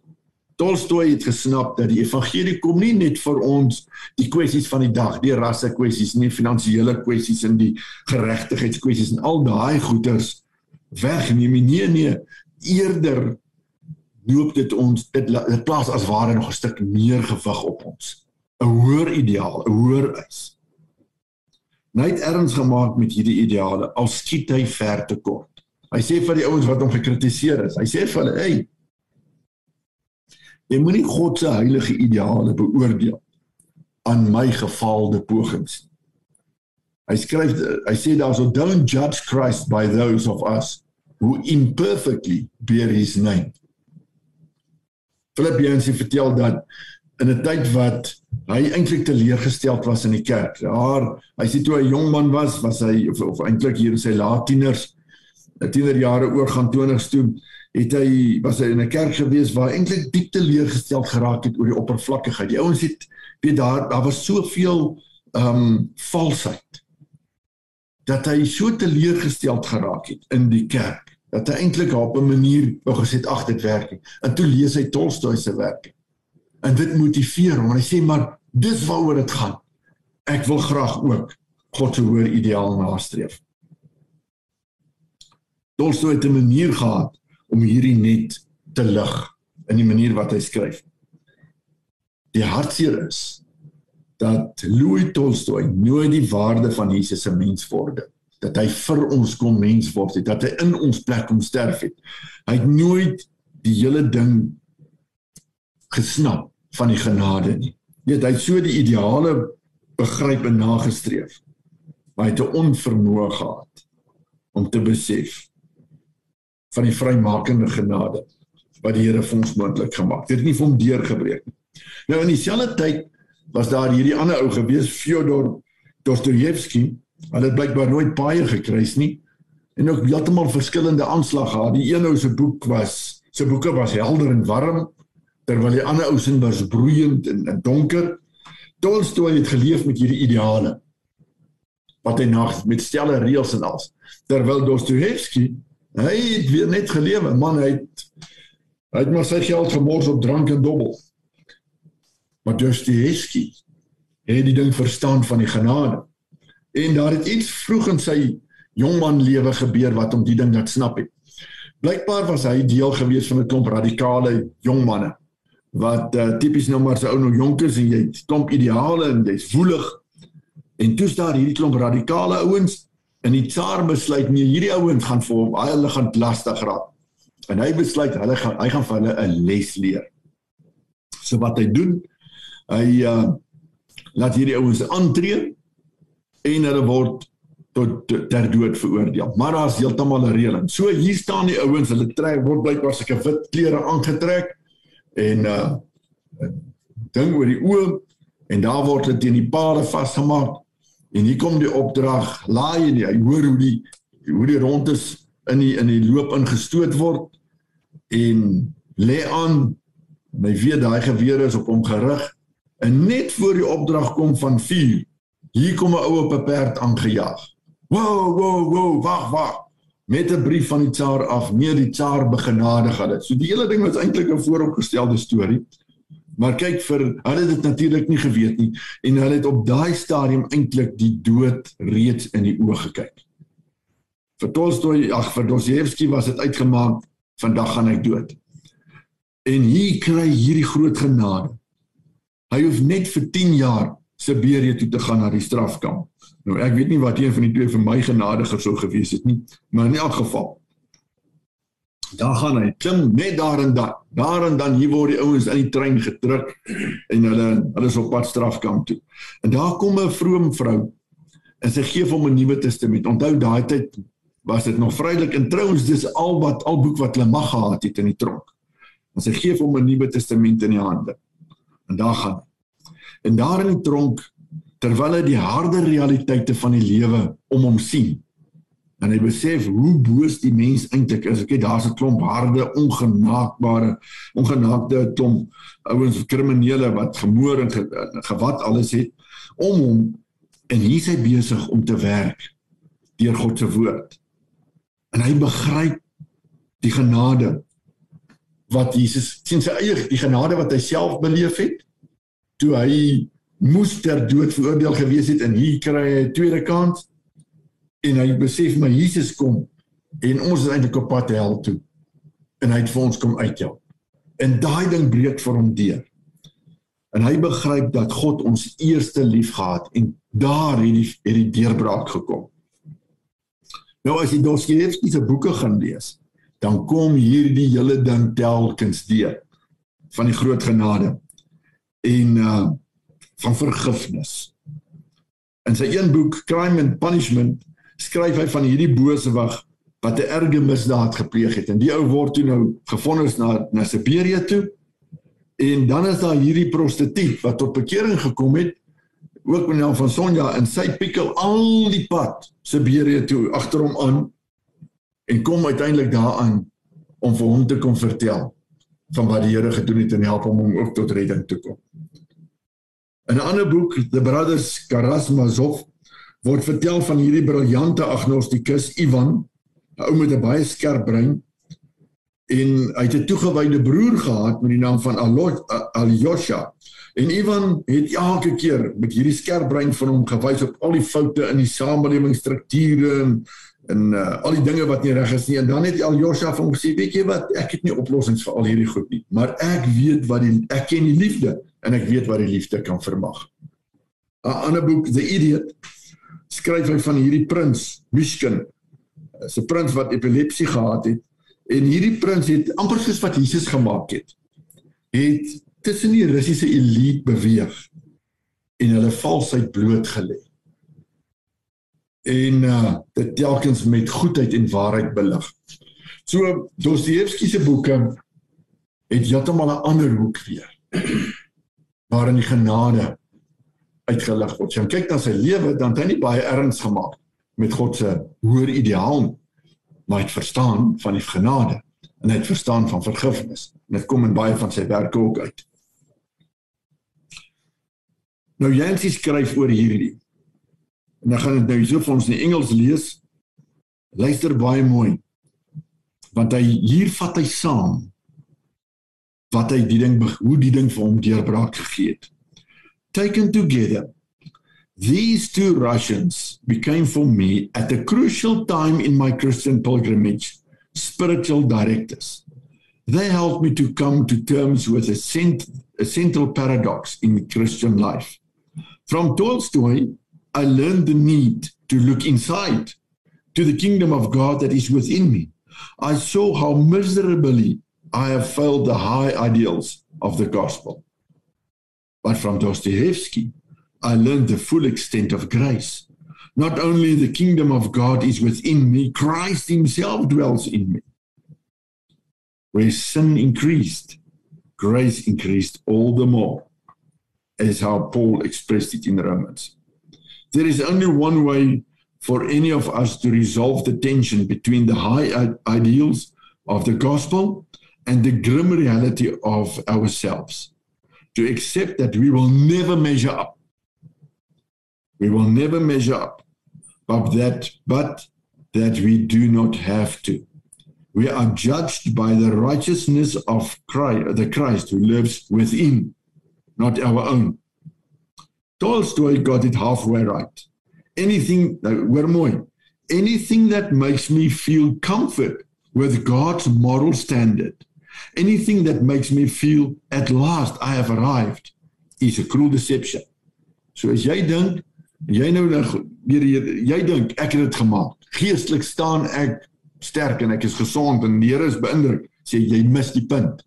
Tolstoy het gesnap dat die evangelie kom nie net vir ons die kwessies van die dag, die rasse kwessies, nie finansiële kwessies en die geregtigheidskwessies en al daai goeters wegneem nie. Nee, nee, eerder loop dit ons dit, dit plaas as ware nog 'n stuk meer gewig op ons. 'n Hoër ideaal, 'n hoër eis. Hy het erns gemaak met hierdie ideale al skiet hy ver te kort. Hy sê vir die ouens wat hom gekritiseer het, hy sê vir hulle, "Hey, Jy moenie God se heilige ideale beoordeel aan my gefaalde pogings. Hy skryf hy sê daarso don't judge Christ by those of us who imperfectly bear his name. Filippense vertel dat in 'n tyd wat hy eintlik teleurgesteld was in die kerk. Daar, hy sê toe hy 'n jong man was, was hy of, of eintlik hier in sy laat tieners, 'n tienerjare oorgaan 20s toe, het hy was hy in 'n kerk gewees waar eintlik diep teleurgesteld geraak het oor die oppervlakkigheid. Die ouens het weet daar daar was soveel ehm um, valsheid dat hy so teleurgesteld geraak het in die kerk dat hy eintlik op 'n manier wou gesê ag dit werk nie. En toe lees hy Tolstoy se werke. En dit motiveer hom. Hy sê maar dis waaroor dit gaan. Ek wil graag ook God se hoër ideaal nastreef. Tolstoy het 'n manier gehad om hierdie net te lig in die manier wat hy skryf. Die hartseer is dat Louis Tolstoy nooit die waarde van Jesus se mensworde dat hy vir ons kom mens word het, dat hy in ons plek kom sterf het. Hy het nooit die hele ding gesnap van die genade nie. Weet hy het so die ideale begryp en nagestreef. Maar hy het 'n onvermoë gehad om te besef van die vrymakende genade wat die Here vir ons moontlik gemaak het. Dit het nie vir hom deurgebreek nie. Nou in dieselfde tyd was daar hierdie ander ou gewees Fyodor Dostojewski Hulle het blykbaar nooit baie gekruis nie en ook heeltemal verskillende aanslag gehad. Die een ou se boek was sy boeke was helder en warm terwyl die ander ou se was broeiend en, en donker. Tolstoy het geleef met hierdie ideale wat hy nog met stelle reëls en alles. Terwyl Dostojewski, hy het weer net gelewe, man hy het hy het maar sy geld gemors op drank en dobbel. Maar Dostojewski het die ding verstaan van die genade en daar het iets vroeg in sy jongman lewe gebeur wat hom die ding laat snap het. Blykbaar was hy deel gewees van 'n klomp radikale jong manne wat uh, tipies nou maar se ou nou jonk is en jy klomp ideale en jy's woelig. En toe staan hierdie klomp radikale ouens en die tsaar besluit nee hierdie ouens gaan vir hom hulle gaan lastig raak. En hy besluit hulle gaan hy gaan vir hulle 'n les leer. So wat hy doen, hy uh, laat hierdie ouens aantree en hulle word tot ter dood veroordeel. Maar daar's heeltemal 'n reëling. So hier staan die ouens, hulle trek word blykbaar seker wit klere aangetrek en uh ding oor die oë en daar word hulle teen die palle vasgemaak. En hier kom die opdrag, laai en hy hoor hoe die hoe die rondes in die in die loop ingestoot word en lê aan my weet daai gewere is op hom gerig en net voor die opdrag kom van vuur Hier kom 'n ou op 'n perd aangejaag. Wow, wow, wow, wag, wag. Met 'n brief van die tsaar af, nee, die tsaar begenadig hulle. So die hele ding was eintlik 'n vooropgestelde storie. Maar kyk vir hulle het dit natuurlik nie geweet nie en hulle het op daai stadium eintlik die dood reeds in die oë gekyk. Vir Tolstoy, ag vir Dostoevsky was dit uitgemaak vandag gaan hy dood. En hier kry hierdie groot genade. Hy hoef net vir 10 jaar Siberië toe te gaan na die strafkamp. Nou ek weet nie wat een van die twee vir my genadiger sou gewees het nie, maar in elk geval. Daar gaan hy klim net daar en dan. Daar en dan hier word die ouens in die trein gedruk en hulle hulle is op pad strafkamp toe. En daar kom 'n vroom vrou en sy gee hom 'n Nuwe Testament. Onthou daai tyd was dit nog vrylik en trouens dis al wat al boek wat hulle mag gehad het in die tronk. En sy gee hom 'n Nuwe Testament in die hande. En daar gaan En daar in die tronk terwyl hy die harde realiteite van die lewe om hom sien en hy besef hoe boos die mens eintlik is. Ek het daar's 'n klomp harde, ongenaakbare, ongenaakte klomp ouens kriminele wat gemoor en ge, gewat alles het om hom en hier is hy besig om te werk deur God se woord. En hy begryp die genade wat Jesus sien sy eie die genade wat hy self beleef het toe hy moes ter dood veroordeel gewees het en hier kry hy 'n tweede kans en hy besef maar Jesus kom en ons is eintlik op pad hel toe en hy het vir ons kom uithelp. En daai ding breek vir hom deur. En hy begryp dat God ons eerste lief gehad en daar het die het die deurbraak gekom. Nou as jy Dostoevsky se boeke gaan lees, dan kom hierdie hele ding telkens deur van die groot genade en uh van vergifnis. In sy een boek Crime and Punishment skryf hy van hierdie bose wag wat 'n erge misdaad gepleeg het en die ou word toe nou gevonnis na na Siberië toe. En dan is daar hierdie prostituut wat tot bekering gekom het ook met naam van Sonja en sy pikkel al die pad Siberië toe agter hom aan en kom uiteindelik daaraan om vir hom te kom vertel van wat die Here gedoen het en help hom om ook tot redding te kom. In 'n ander boek, The Brothers Karamazov, word vertel van hierdie briljante agnostikus Ivan, 'n ou met 'n baie skerp brein en hy het 'n toegewyde broer gehad met die naam van Alyosha. En Ivan het elke keer met hierdie skerp brein van hom gewys op al die foute in die samelewingsstrukture en en uh, al die dinge wat nie reg is nie. En dan het Alyosha van gesê, weet jy wat, ek het nie oplossings vir al hierdie goed nie, maar ek weet wat die ek ken die liefde en ek weet wat die liefde kan vermag. 'n Ander boek, The Idiot, skryf hy van hierdie prins, Mishkin, 'n prins wat epilepsie gehad het en hierdie prins het amper soos wat Jesus gemaak het. Het tussen die Russiese elite beweeg en hulle valsheid blootgelê. En uh dit telkens met goedheid en waarheid belig. So Dostoevsky se boeke het heeltemal 'n ander hoek weer. waarin die genade uitgelig word. As jy kyk na sy lewe, dan het hy nie baie erns gemaak met God se hoër ideaal maar het verstaan van die genade en het verstaan van vergifnis. En dit kom in baie van sy werke ook uit. Nou Jansie skryf oor hierdie. En dan gaan dit nou so vir ons in Engels lees. Luister baie mooi. Want hy hier vat hy saam wat hy die ding hoe die ding vir hom deurbraak gegee het. Taken together These two Russians became for me at a crucial time in my Christian pilgrimage spiritual directors. They helped me to come to terms with a, cent- a central paradox in Christian life. From Tolstoy, I learned the need to look inside to the kingdom of God that is within me. I saw how miserably I have failed the high ideals of the gospel. But from Dostoevsky, I learned the full extent of grace. Not only the kingdom of God is within me, Christ himself dwells in me. Where sin increased, grace increased all the more, as how Paul expressed it in Romans. There is only one way for any of us to resolve the tension between the high ideals of the gospel and the grim reality of ourselves. To accept that we will never measure up We will never measure up, but that, but that we do not have to. We are judged by the righteousness of Christ, the Christ who lives within, not our own. Tolstoy got it halfway right. Anything, we're more, anything that makes me feel comfort with God's moral standard, anything that makes me feel at last I have arrived, is a cruel deception. So as jy dink jy nou dan weer jy dink ek het dit gemaak. Geestelik staan ek sterk en ek is gesond en die Here is beïndruk. Sê jy mis die punt.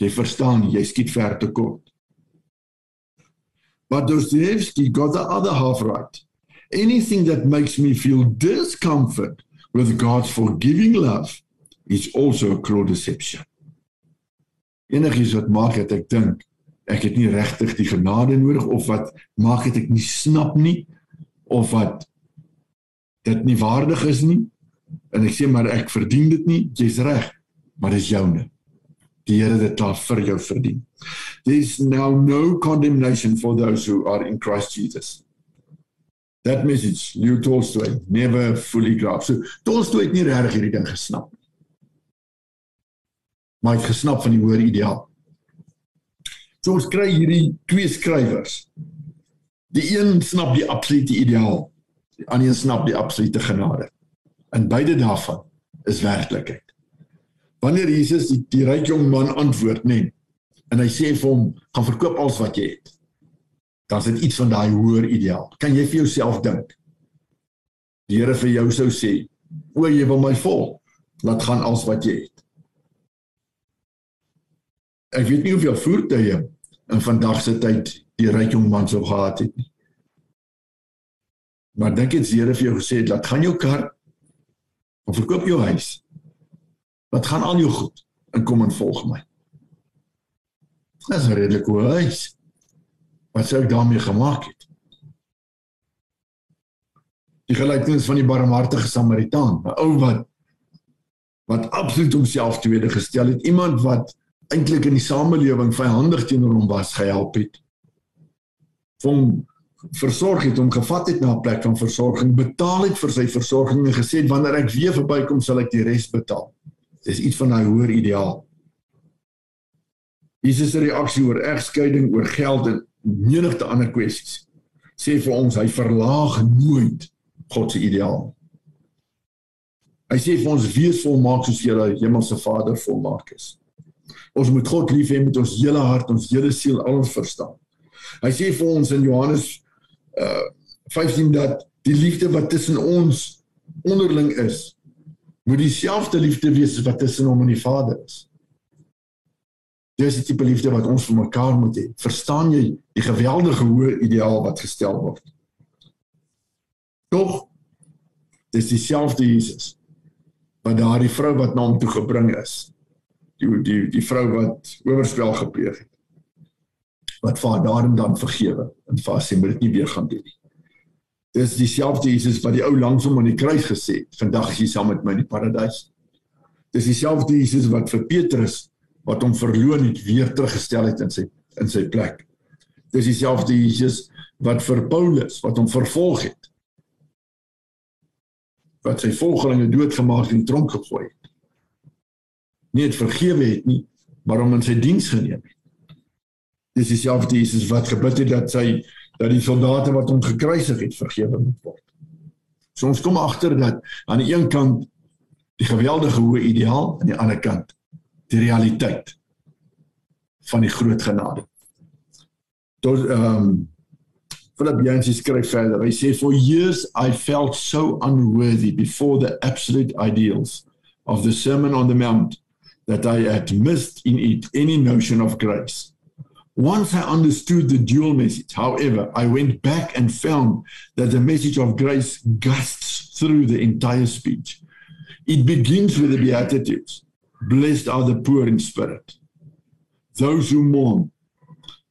Jy verstaan, jy skiet ver te kort. But Dostoevsky got the other half right. Anything that makes me feel discomfort with God's forgiving love is also a cruel deception. Enigiets wat maak dat ek dink ek het nie regtig die genade nodig of wat maak dit ek nie snap nie of wat dit nie waardig is nie en ek sê maar ek verdien dit nie jy's reg maar dis joune die Here dit daar vir jou verdien there's now no condemnation for those who are in Christ Jesus that message Leo Tolstoy never fully grasped so Tolstoy het nie regtig hierdie ding gesnap maar hy het gesnap van die hoër ideaal So ons kry hierdie twee skrywers. Die een snap die absolute ideaal, die ander snap die absolute genade. En beide daarvan is werklikheid. Wanneer Jesus die, die ryk jong man antwoord, nê, en hy sê vir hom, "Gaan verkoop alles wat jy het." Dan is dit iets van daai hoër ideaal. Kan jy vir jouself dink? Die Here vir jou sou sê, "O, jy wil my volg. Laat gaan alles wat jy het." Ek weet nie hoeveel voertuie in vandag se tyd die ryk jong man sou gehad het nie. Maar dink jy die Here vir jou gesê het, laat gaan jou kar Of verkoop jou huis. Wat gaan al jou goed en kom en volg my. Dit is 'n redelike huis. Wat sou ek daarmee gemaak het? Die gelykenis van die barmhartige Samaritaan, 'n ou wat wat absoluut homself tweede gestel het, iemand wat eintlik in die samelewing vyandig teenoor hom was, gehelp het. Hom versorg het hom gevat het na 'n plek van versorging, betaal het vir sy versorging en gesê het wanneer ek weer verbykom sal ek die res betaal. Dis iets van 'n hoër ideaal. Jesus se reaksie oor egskeiding, oor geld en menigte ander kwessies sê vir ons hy verlaag nooit God se ideaal. Hy sê vir ons wees volmaak soos julle hemelse Vader volmaak is. Ons moet God lief hê met ons hele hart, ons hele siel, al ons verstand. Hy sê vir ons in Johannes uh 15 dat die liefde wat tussen ons onderling is moet dieselfde liefde wees wat tussen hom en die Vader is. Dis die tipe liefde wat ons vir mekaar moet hê. Verstaan jy die geweldige hoë ideaal wat gestel word? Tog dis dieselfde Jesus wat daardie vrou wat na hom toe gebring is. Die die die vrou wat oorspel gepleeg het wat vir daarin dan vergewe en vir sê moet dit nie weer gaan doen nie. Dis dieselfde Jesus wat die ou langs hom aan die kruis gesê het, vandag is jy saam met my in die paradys. Dis dieselfde Jesus wat vir Petrus wat hom verloon het weer teruggestel het in sy in sy plek. Dis dieselfde Jesus wat vir Paulus wat hom vervolg het wat sy volgelinge doodgemaak en tronk gegooi het. Nie het vergewe het nie, maar hom in sy diens geneem het dis dieselfde Jesus wat gebid het dat sy dat die soldate wat hom gekruisig het vergewe moet word. So ons kom agter dat aan die een kant die geweldige hoë ideaal en aan die ander kant die realiteit van die groot genade. Tot ehm um, Philip Yancey skryf verder. Hy sê for years I felt so unworthy before the absolute ideals of the Sermon on the Mount that I had missed in it any notion of grace. Once I understood the dual message, however, I went back and found that the message of grace gusts through the entire speech. It begins with the Beatitudes Blessed are the poor in spirit, those who mourn,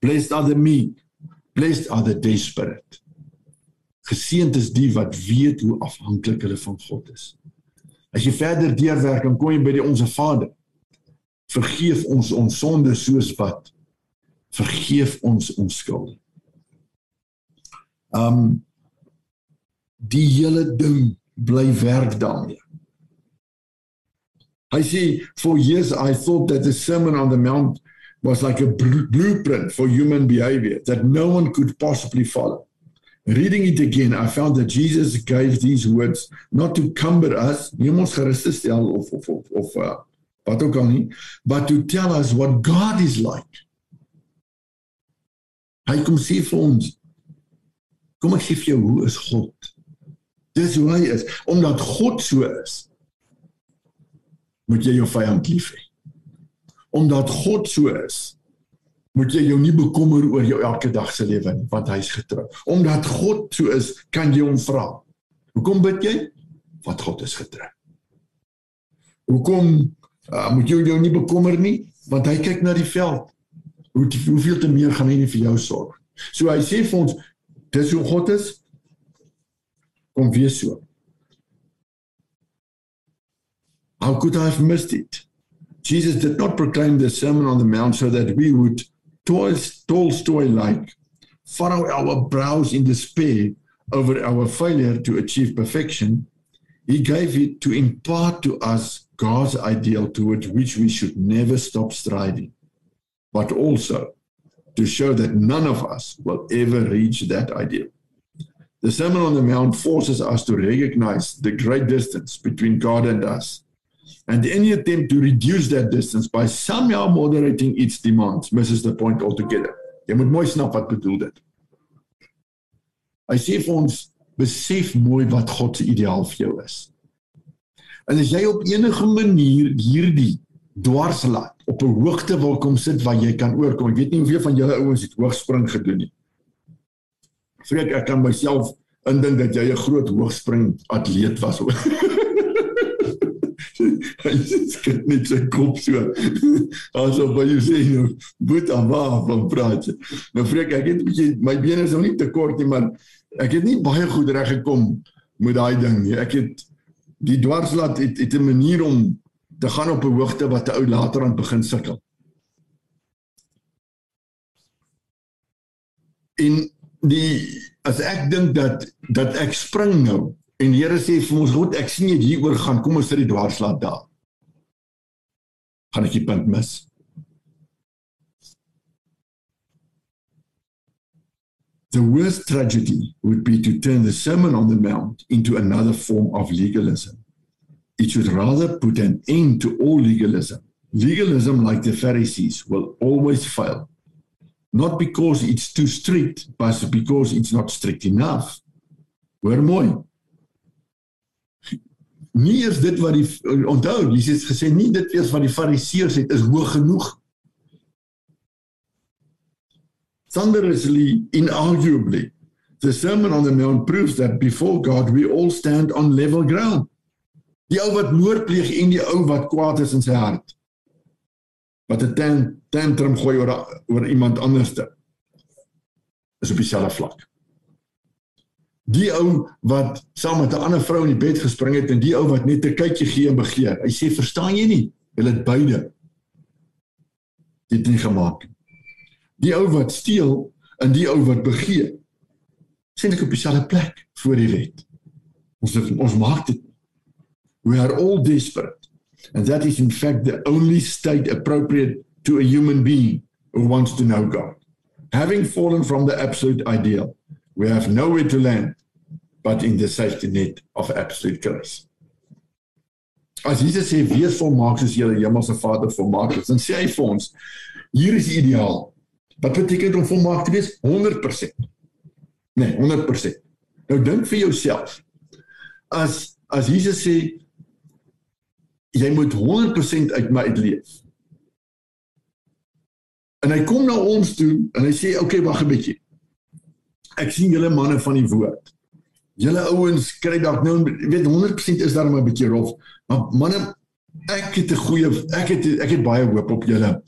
blessed are the meek, blessed are the desperate. Geseënd is die wat weet hoe afhanklik hulle van God is. As jy verder deurwerk en kom jy by die onsse Vader, vergeef ons ons sondes soos wat vergeef ons ons skuld. Um die hele ding bly werk daarmee. I see for years I thought that the sermon on the mount was like a blueprint for human behavior that no one could possibly follow. Reading it again, I found that Jesus gave these words not to cumber us, nie ons gerus te stel of of of, of uh, wat ook al nie, but to tell us what God is like. Hy kom sê vir ons Kom ek gee vir jou hoe is God? Dis hoe hy is. Omdat God so is, moet jy jou vyand lief hê. Omdat God so is, moet jy jou nie bekommer oor jou elke dag se lewe nie, want hy's getrou. Omdat God so is, kan jy hom vra. Hoekom bid jy? Want God is getrou. Hoekom uh, moet jy jou nie bekommer nie? Want hy kyk na die veld hoe hoeveel te meer gaan hy nie vir jou sorg. So hy sê vir ons dis hoe God is. Kom wees so. How could I have missed it? Jesus did not proclaim the Sermon on the Mount so that we would Tolstoy like furrow our brows in despair over our failure to achieve perfection. He gave it to impart to us God's ideal towards which we should never stop striving but also to show that none of us will ever reach that ideal. The Sermon on the Mount forces us to recognize the great distance between God and us. And any attempt to reduce that distance by somehow moderating its demands misses the point altogether. Jy moet mooi snap wat bedoel dit. Hy sê vir ons besef mooi wat God se ideaal vir jou is. En as jy op enige manier hierdie dwarslaat op 'n hoogte wil kom sit waar jy kan oorkom. Ek weet nie hoeveel van julle ouens het hoogspring gedoen nie. Vreek ek kan myself indink dat jy 'n groot hoogspring atleet was. hy skud net sy kop so. Asof hy sê nou, "Boet aan waar van praat." Nou vreek ek het 'n bietjie my bene is nog nie te kort nie, maar ek het nie baie goed reg gekom met daai ding nie. Ek het die dwarslaat het, het 'n manier om te gaan op 'n hoogte wat 'n ou later aan begin sukkel. En die as ek dink dat dat ek spring nou En die Here sê vir ons, "God, ek sien jy hier oor gaan. Kom ons sit die dwarslaat daar." Gaan ek die punt mis? The worst tragedy would be to turn the Sermon on the Mount into another form of legalism. It should rather put an end to all legalism. Legalism, like the Pharisees, will always fail. Not because it's too strict, but because it's not strict enough. Hoor mooi nie is dit wat die onthou Jesus gesê nie dit wat die fariseërs het is hoog genoeg thunderously inarguably the sermon on the mount proves that before god we all stand on level ground die ou wat moord pleeg en die ou wat kwaad is in sy hart wat 'n tantrum gooi oor oor iemand anderste is op dieselfde vlak die ou wat saam met 'n ander vrou in die bed gespring het en die ou wat net 'n kykie gee en begeer. Hy sê, "Verstaan jy nie? Hulle het beide dit nie gemaak. Die ou wat steel en die ou wat begeer. Sien ek op dieselfde plek voor die wet. Ons ons maak dit we are all desperate and that is in fact the only state appropriate to a human being who wants to know God. Having fallen from the absolute ideal we have nowhere to land but in the safety net of absolute grace. As Jesus sê wees volmaak soos julle hemelse Vader volmaak is, dan sê hy vir ons hier is die ideaal. Wat beteken om volmaak te wees? 100%. Nee, 100%. Nou dink vir jouself. As as Jesus sê jy moet 100% uit my uitleef. En hy kom na ons toe en hy sê okay, wag 'n bietjie. Ek sien julle manne van die woord. Julle ouens kry dalk nou weet 100% is daar maar 'n bietjie rof, maar manne ek het 'n goeie ek het ek het baie hoop op julle.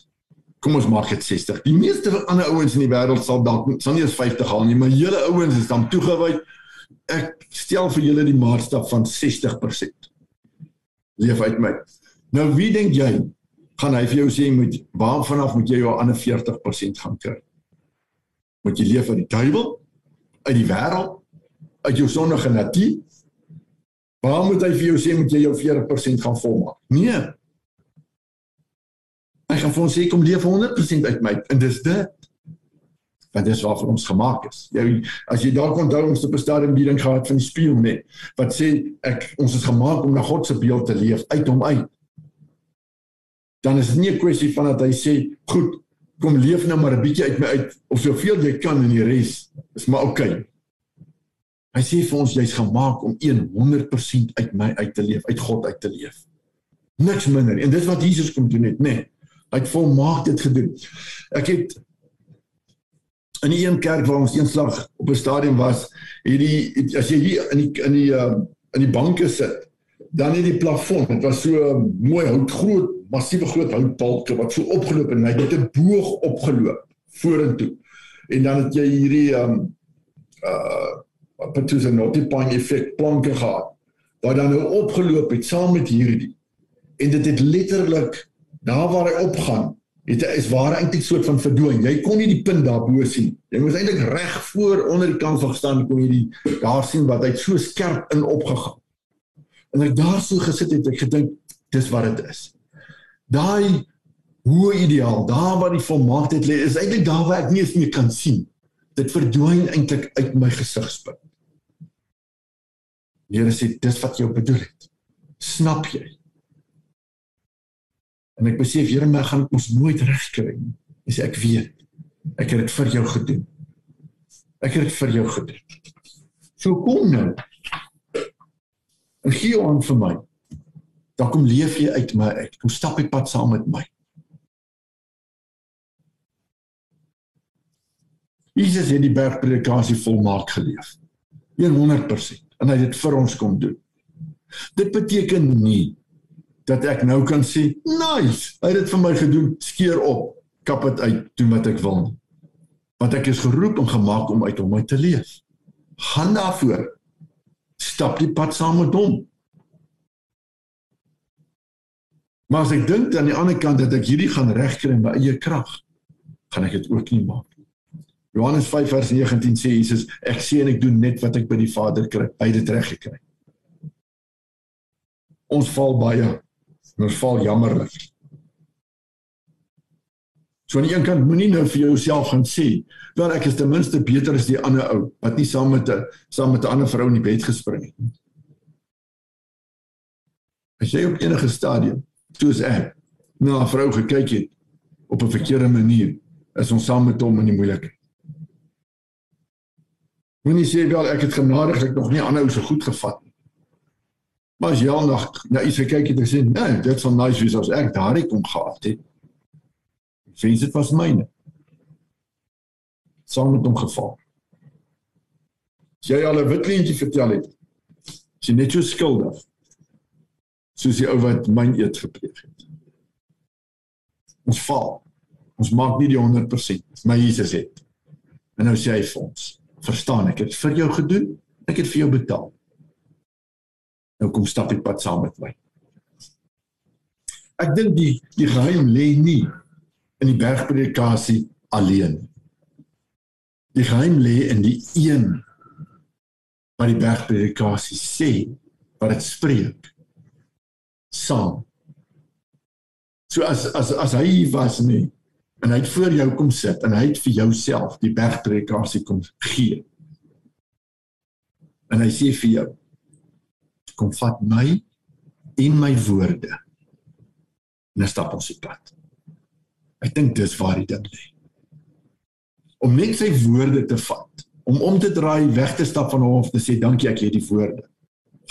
Kom ons maak dit 60. Die meeste van ander ouens in die wêreld sal dalk sal nie eens 50 haal nie, maar julle ouens is dan toegewy. Ek stel vir julle die maatstaf van 60%. Leef uit my. Nou wie dink jy gaan hy vir jou sê moet waar vanaf moet jy jou ander 40% gaan kry? Moet jy leef uit die duiwel? uit die wêreld uit jou sondige natuur waar moet hy vir jou sê moet jy jou 40% gaan volmaak nee hy gaan vir ons sê kom leef 100% uit my en dis dit want dis waarvoor ons gemaak is jy as jy dalk onthou ons het 'n stadium bieding gehad van die spieël net wat sê ek ons is gemaak om na God se beeld te leef uit hom uit dan is dit nie 'n kwessie van dat hy sê goed kom leef nou maar 'n bietjie uit my uit of soveel jy kan en die res is maar oukei. Okay. Hy sê vir ons jy's gemaak om 100% uit my uit te leef, uit God uit te leef. Niks minder. En dis wat Jesus kom doen het, nê. Nee, hy het volmaak dit gedoen. Ek het in die een kerk waar ons eenslag op 'n stadium was, hierdie as jy hier in die in die uh, in die banke sit, dan het die plafon, dit was so mooi hout groot massiewe groot houtbalke wat so opgeloop en hy het 'n boog opgeloop vorentoe. En dan het jy hierdie um uh wat het so 'n notiepang effek planke gehad. Wat dan nou opgeloop het saam met hierdie. En dit het letterlik daar waar hy opgaan, hy is waar eintlik soort van verdwyn. Jy kon nie die punt daarbo sien. Jy moes eintlik reg voor onder die kant van gestaan kon jy die daar sien wat hy so skerp in opgegaan. En ek daar so gesit het ek gedink dis wat dit is daai hoë ideaal, daar waar die volmaaktheid lê, is eintlik daar waar ek nie eens meer kan sien. Dit verdwyn eintlik uit my gesigspunt. Here sê dis wat jy bedoel het. Snap jy? En ek besef Here, my gaan ons nooit regkry nie. Dis ek weet. Ek het dit vir jou gedoen. Ek het dit vir jou gedoen. So kom nou. En gee aan vir my dan kom leef jy uit my uit. Kom stap die pad saam met my. Jesus het die bergpredikasie volmaak geleef. 100% en hy het dit vir ons kom doen. Dit beteken nie dat ek nou kan sê, "Nice, hy het dit vir my gedoen, skeer op, kap dit uit, doen wat ek wil." Want ek is geroep en gemaak om uit hom uit te leef. Gaan daarvoor. Stap die pad saam met hom. Maar as ek dink aan die ander kant dat ek hierdie gaan regkry in my eie krag, gaan ek dit ook nie maak nie. Johannes 5 vers 19 sê Jesus, ek sê en ek doen net wat ek by die Vader kry. Hy het dit reg gekry. Ons val baie ons val jammerlik. So aan die een kant moenie nou vir jouself gaan sê, "Wel ek is ten minste beter as die ander ou wat nie saam met 'n saam met 'n ander vrou in die bed gespring het nie." As jy op enige stadium soos ek na 'n vrou gekyk het op 'n verkeerde manier, is ons saam met hom in die moeilikheid. Moenie sê wel ek het genadiglik nog nie ander ou so goed gevat Maar as jy al nog na iets gekyk het en sê, "Nee, dit sal nice wees as ek daardie kom gehad het." Sien dit was myne. Sou met hom geval. As jy al 'n wit leentjie vertel het, is jy net so skuldig. Soos die ou wat myn eet gepleeg het. Ons val. Ons maak nie die 100%, maar Jesus het. En nou sê hy vir ons, "Verstaan ek het vir jou gedoen, ek het vir jou betaal." Nou kom stap die pad saam met my. Ek dink die die geheim lê nie in die bergpredikasie alleen. Die geheim lê in die een wat die bergpredikasie sê, wat dit spreek saam. So as as as hy was nie en hy het voor jou kom sit en hy het vir jouself die bergpredikasie kom gee. En hy sê vir jou kom vat my en my woorde. En stap ons die pad. Ek dink dis waar die ding lê. Om net sy woorde te vat, om om te draai, weg te stap van hom of te sê dankie ek het die woorde,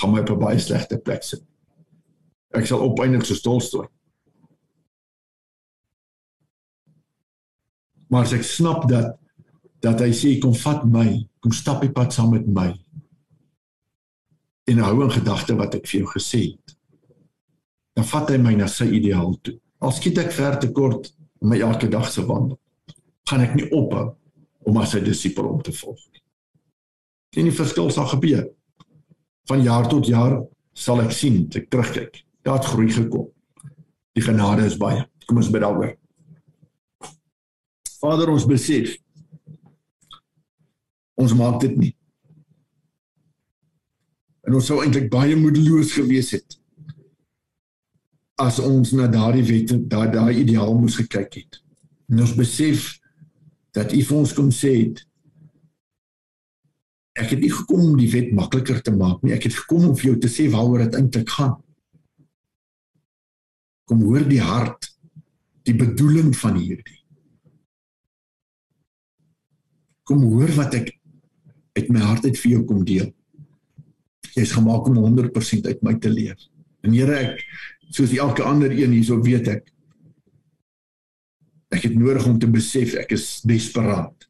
gaan my op 'n baie slegte plek sit. Ek sal opeindig so stolstoot. Maar as ek snap dat dat hy sê kom vat my, kom stap die pad saam met my en hou in gedagte wat ek vir jou gesê het. Dan vat hy my na sy ideaal toe. Al skiet ek ver te kort in my elke dag se wandel, gaan ek nie ophou om as sy disipel om te volg nie. Sien die verskil sal gebeur. Van jaar tot jaar sal ek sien, ek terugkyk. Daar het groei gekom. Die genade is baie. Kom ons bid daaroor. Vader, ons besef ons maak dit nie en ons sou eintlik baie moedeloos gewees het as ons na daardie wet daai daai ideaal moes gekyk het. En ons besef dat U vir ons kom sê het ek het nie gekom om die wet makliker te maak nie, ek het gekom om vir jou te sê waaroor dit eintlik gaan. Kom hoor die hart, die bedoeling van hierdie. Kom hoor wat ek uit my hart uit vir jou kom deel jy's gemaak om 100% uit my te leef. En Here ek soos elke ander een hierso weet ek ek het nodig om te besef ek is desperaat.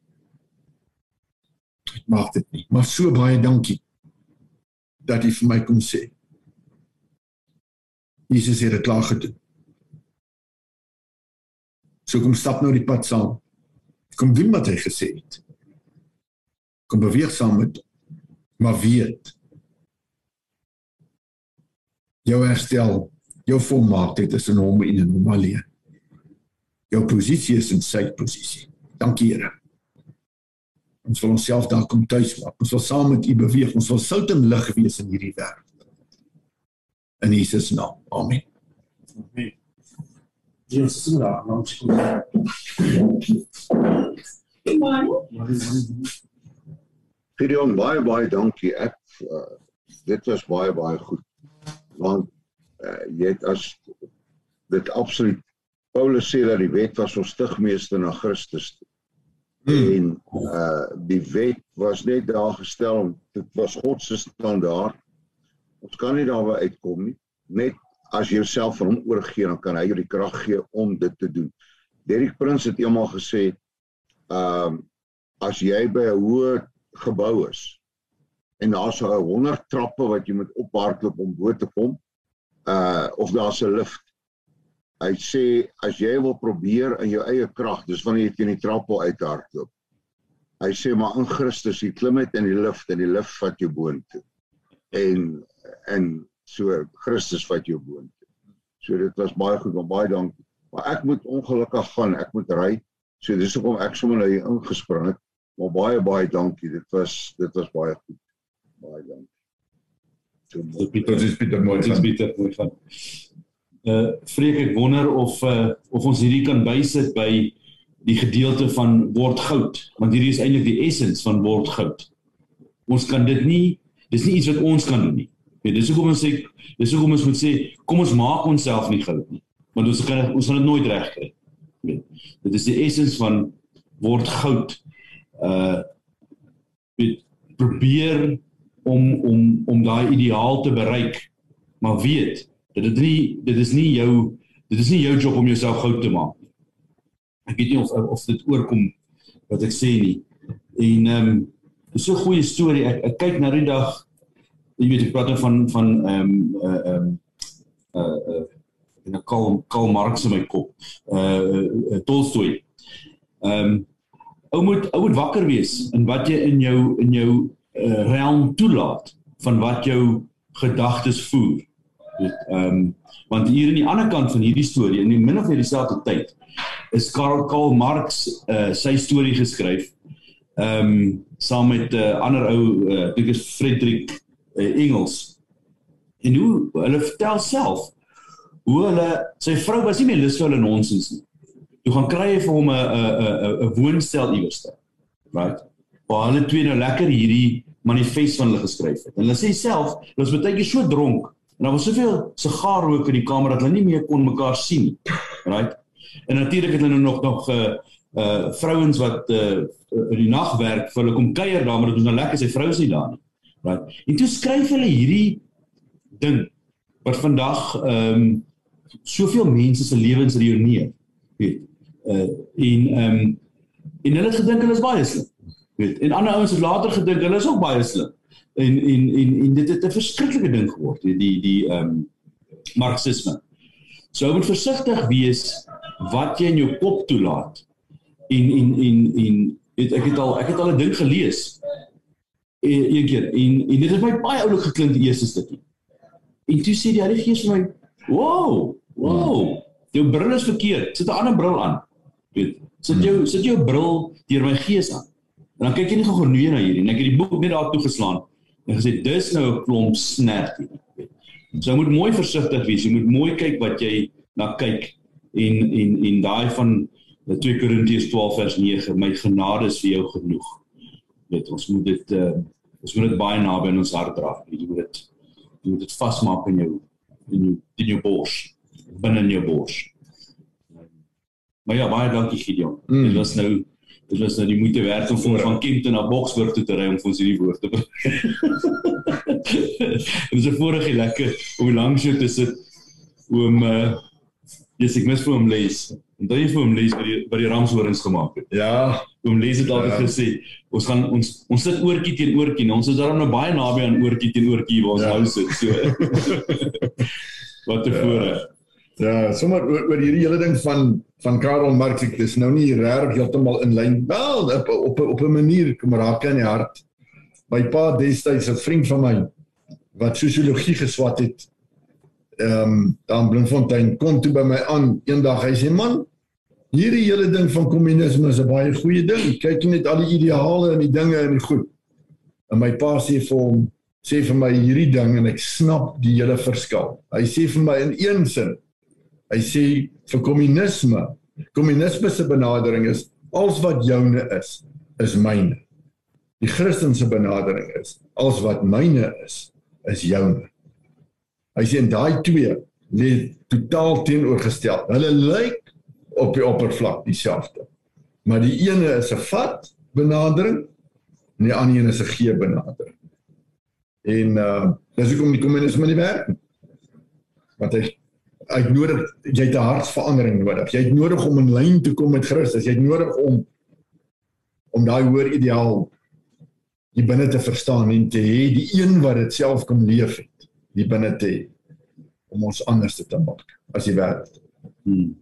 Ek maak dit nie, maar so baie dankie dat jy vir my kom sê. Jesus het dit klaar gedoen. So kom stap nou die pad saam. Kom doen wat hy gesê het. Kom beweeg saam met maar weet jou herstel, jou volmaaktheid is in hom en in hom alleen. Jou posisie is in sy posisie. Dankie Here. Ons wil onsself daar kom tuis maak. Ons wil saam met U beweeg. Ons wil sout en lig wees in hierdie wêreld. In Jesus naam. Amen. Amen. Jesus naam. Gideon baie baie dankie. Ek uh, dit was baie baie goed want uh, jy het as dit absoluut Paulus sê dat die wet was ons stigmeester na Christus hmm. en uh die wet was net daar gestel om dit was God se standaard. Ons kan nie daarby uitkom nie. Net as jy jouself vir hom oorgee dan kan hy jou die krag gee om dit te doen. Derek Prins het eendag gesê ehm um, as jy by 'n hoë gebou is en daar's 'n 100 trappe wat jy moet ophardloop om bo te kom uh of daar's 'n lift. Hy sê as jy wil probeer in jou eie krag, dis wanneer jy teen die trappel uithardloop. Hy sê maar in Christus, jy klim net in die lift en die lift vat jou boontoe. En en so Christus vat jou boontoe. So dit was baie goed, baie dankie. Maar ek moet ongelukkig gaan, ek moet ry. So dis hoekom ek sommer nou hier ingespring het. Maar baie baie dankie. Dit was dit was baie goed. Baie dankie. So Pieter is Pieter mooi. Dis Pieter mooi van. Uh vreek ek wonder of uh of ons hierdie kan bysit by die gedeelte van word goud, want hierdie is eintlik die essens van word goud. Ons kan dit nie dis nie iets wat ons kan doen nie. Ja, dis hoekom ons sê dis hoekom ons moet sê kom ons maak onsself nie goud nie. Want ons kan ons gaan dit nooit regkry. Dit is die essens van word goud. Uh probeer om om om daai ideaal te bereik. Maar weet, dit is nie dit is nie jou dit is nie jou job om jouself goud te maak. Ek weet nie of of dit oorkom wat ek sê nie. En ehm um, dis so 'n goeie storie. Ek, ek kyk na die dag jy weet ek praat nou van van ehm um, ehm uh, uh, uh en 'n Karl Karl Marx in my kop. Uh, uh Tolstoy. Ehm um, ou moet ou moet wakker wees in wat jy in jou in jou uh, realm toelaat van wat jou gedagtes voer. Dit ehm um, want hier aan die ander kant van hierdie storie in die min of meer dieselfde tyd is Karl Karl Marx uh, sy storie geskryf. Ehm um, saam met 'n uh, ander ou uh, dit is Friedrich uh, Engels. En hoe hulle vertel self hoe hulle sy vrou was nie meer lus vir hulle nonsens nie. Toe gaan kry hy vir hom 'n 'n 'n woonstel iewers. Right? waar hulle twee nou lekker hierdie manifest van hulle geskryf het. En hulle sê self, hulle was baie keer so dronk en daar was soveel sigaarrook in die kamer dat hulle nie meer kon mekaar sien nie. Right? En natuurlik het hulle nog nog 'n uh, uh vrouens wat uh in die nag werk vir hulle kom kuier daar maar dit is nou lekker sy vrou is nie daar nie. Right? En toe skryf hulle hierdie ding wat vandag ehm um, soveel mense se lewens reüneer. Weet. Uh en ehm um, en hulle gedink hulle is baie slim weet en ander ouens het later gedink hulle is ook baie slim. En en en en dit het 'n verskriklike ding geword die die die ehm um, marxisme. So moet versigtig wees wat jy in jou kop toelaat. En en en en weet ek het al ek het al 'n ding gelees. E, een keer en en dit het my baie oulik geklink die eerste stukkie. En toe sê die Heilige Gees vir my wow wow jou bril is verkeerd. Sit 'n ander bril aan. Weet sit jou sit jou bril deur my gees aan En dan kyk jy nie gou genoeg na hierdie en ek het die boek net daar toe geslaan en gesê dis nou 'n klomp snert hier. So jy moet mooi versigtig wees. Jy moet mooi kyk wat jy na kyk en en en daai van 2 Korintiërs 12 vers 9 my genade is vir jou genoeg. Net ons moet dit uh, ons moet dit baie naby in ons hart dra. Jy moet dit jy moet dit vasmaak in jou in jou in jou bors binne in jou bors. Maar ja, baie dankie Gideon. Mm. Dit was nou dit was nou die moeite werd om van van Kempton na Boksburg toe te ry om vir ons hierdie woord te bring. Dit is 'n voorreg lekker om langs jou te sit om uh dis ek mis vir hom lees. En jy vir hom lees wat die wat die ramshorings gemaak het. Ja, hom lees dit altyd ja. gesê. Ons gaan ons ons sit oortjie teen oortjie. Ons is daarom nou baie naby aan oortjie teen oortjie waar ons ja. nou sit. So. wat 'n ja. voorreg. Ja, sommer oor, oor hierdie hele ding van van Karl Marx, ek dis nou nie regtig heeltemal in lyn. Wel, op op op 'n manier kom raak in die hart. My pa destyds 'n vriend van my wat sosiologie geswat het. Ehm um, dan Bloemfontein kom toe by my aan eendag. Hy sê man, hierdie hele ding van kommunisme is 'n baie goeie ding. Kyk net al die ideale en die dinge en die goed. En my pa sê vir hom sê vir my hierdie ding en ek snap die hele verskil. Hy sê vir my in een sin Hy sê vir kommunisme, kommunisme se benadering is als wat joune is, is myne. Die Christelike benadering is als wat myne is, is joune. Hy sê en daai twee lê totaal teenoorgestel. Hulle lyk op die oppervlak dieselfde. Maar die ene is 'n vat benadering en die ander een is 'n gee benadering. En uh dis hoekom die kommunisme nie werk nie. Want hy jy het nodig jy het 'n hartsverandering nodig. Jy het nodig om in lyn te kom met Christus. Jy het nodig om om daai hoër ideaal die binne te verstaan en te hê die een wat dit self kom leef het, die binne te om ons anders te maak as die wêreld. Hmm.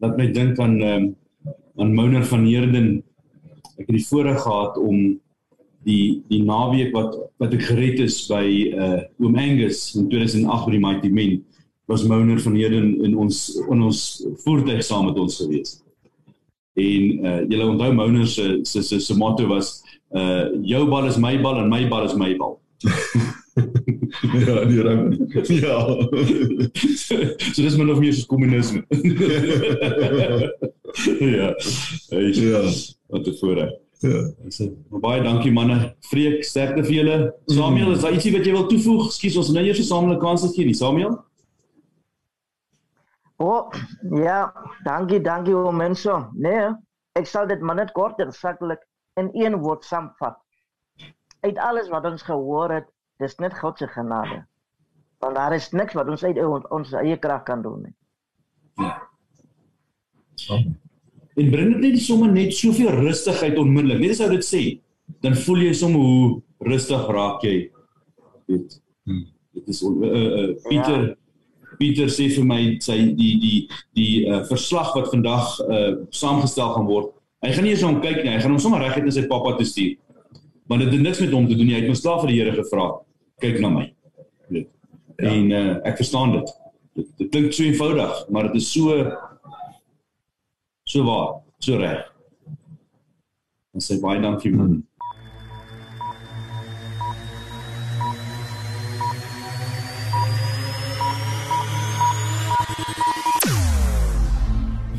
Laat my dink aan ehm um, aan Mouner van Heerden. Ek het die voorreg gehad om die die naweek wat wat ek gered is by uh Oom Angus in 2008 by die Mighty Men was Mouner van Heerden in ons in ons voertuig saam met ons gewees. En uh julle onthou Mouner se se se, se motto was uh jou bal is my bal en my bal is my bal. ja, die rang. Ja. so, so dis maar nog meer soos kommunisme. ja. Hy Ja. wat te voorreg. Ja. So, baie dankie manne. Vreek, sterkte vir julle. Samuel, is daar ietsie wat jy wil toevoeg? Ekskuus, ons nou eers 'n samelike kans gegee, nie Samuel? Oh, ja, dankie, dankie o mense. Nee, ek sal dit maar net korter saklik in een woord saamvat. Uit alles wat ons gehoor het, dis net God se genade. Want daar is niks wat ons uit ons, ons eie krag kan doen nie. En bring dit net sommer net soveel rustigheid onmiddellik. Net as ou dit sê, dan voel jy sommer hoe rustig raak jy. Weet. Hmm. Dit is uh, uh, Pieter ja. Pieter sê vir my sy die die die uh, verslag wat vandag uh, saamgestel gaan word. Hy gaan nie eens hom kyk nie. Hy gaan hom sommer reguit na sy pappa toe stuur. Maar dit het niks met hom te doen nie. Hy het klaar vir die Here gevra. Kyk na my. Weet. Ja. En uh, ek verstaan dit. Dit, dit klink so eenvoudig, maar dit is so so waar, so reg. En sê baie dankie man.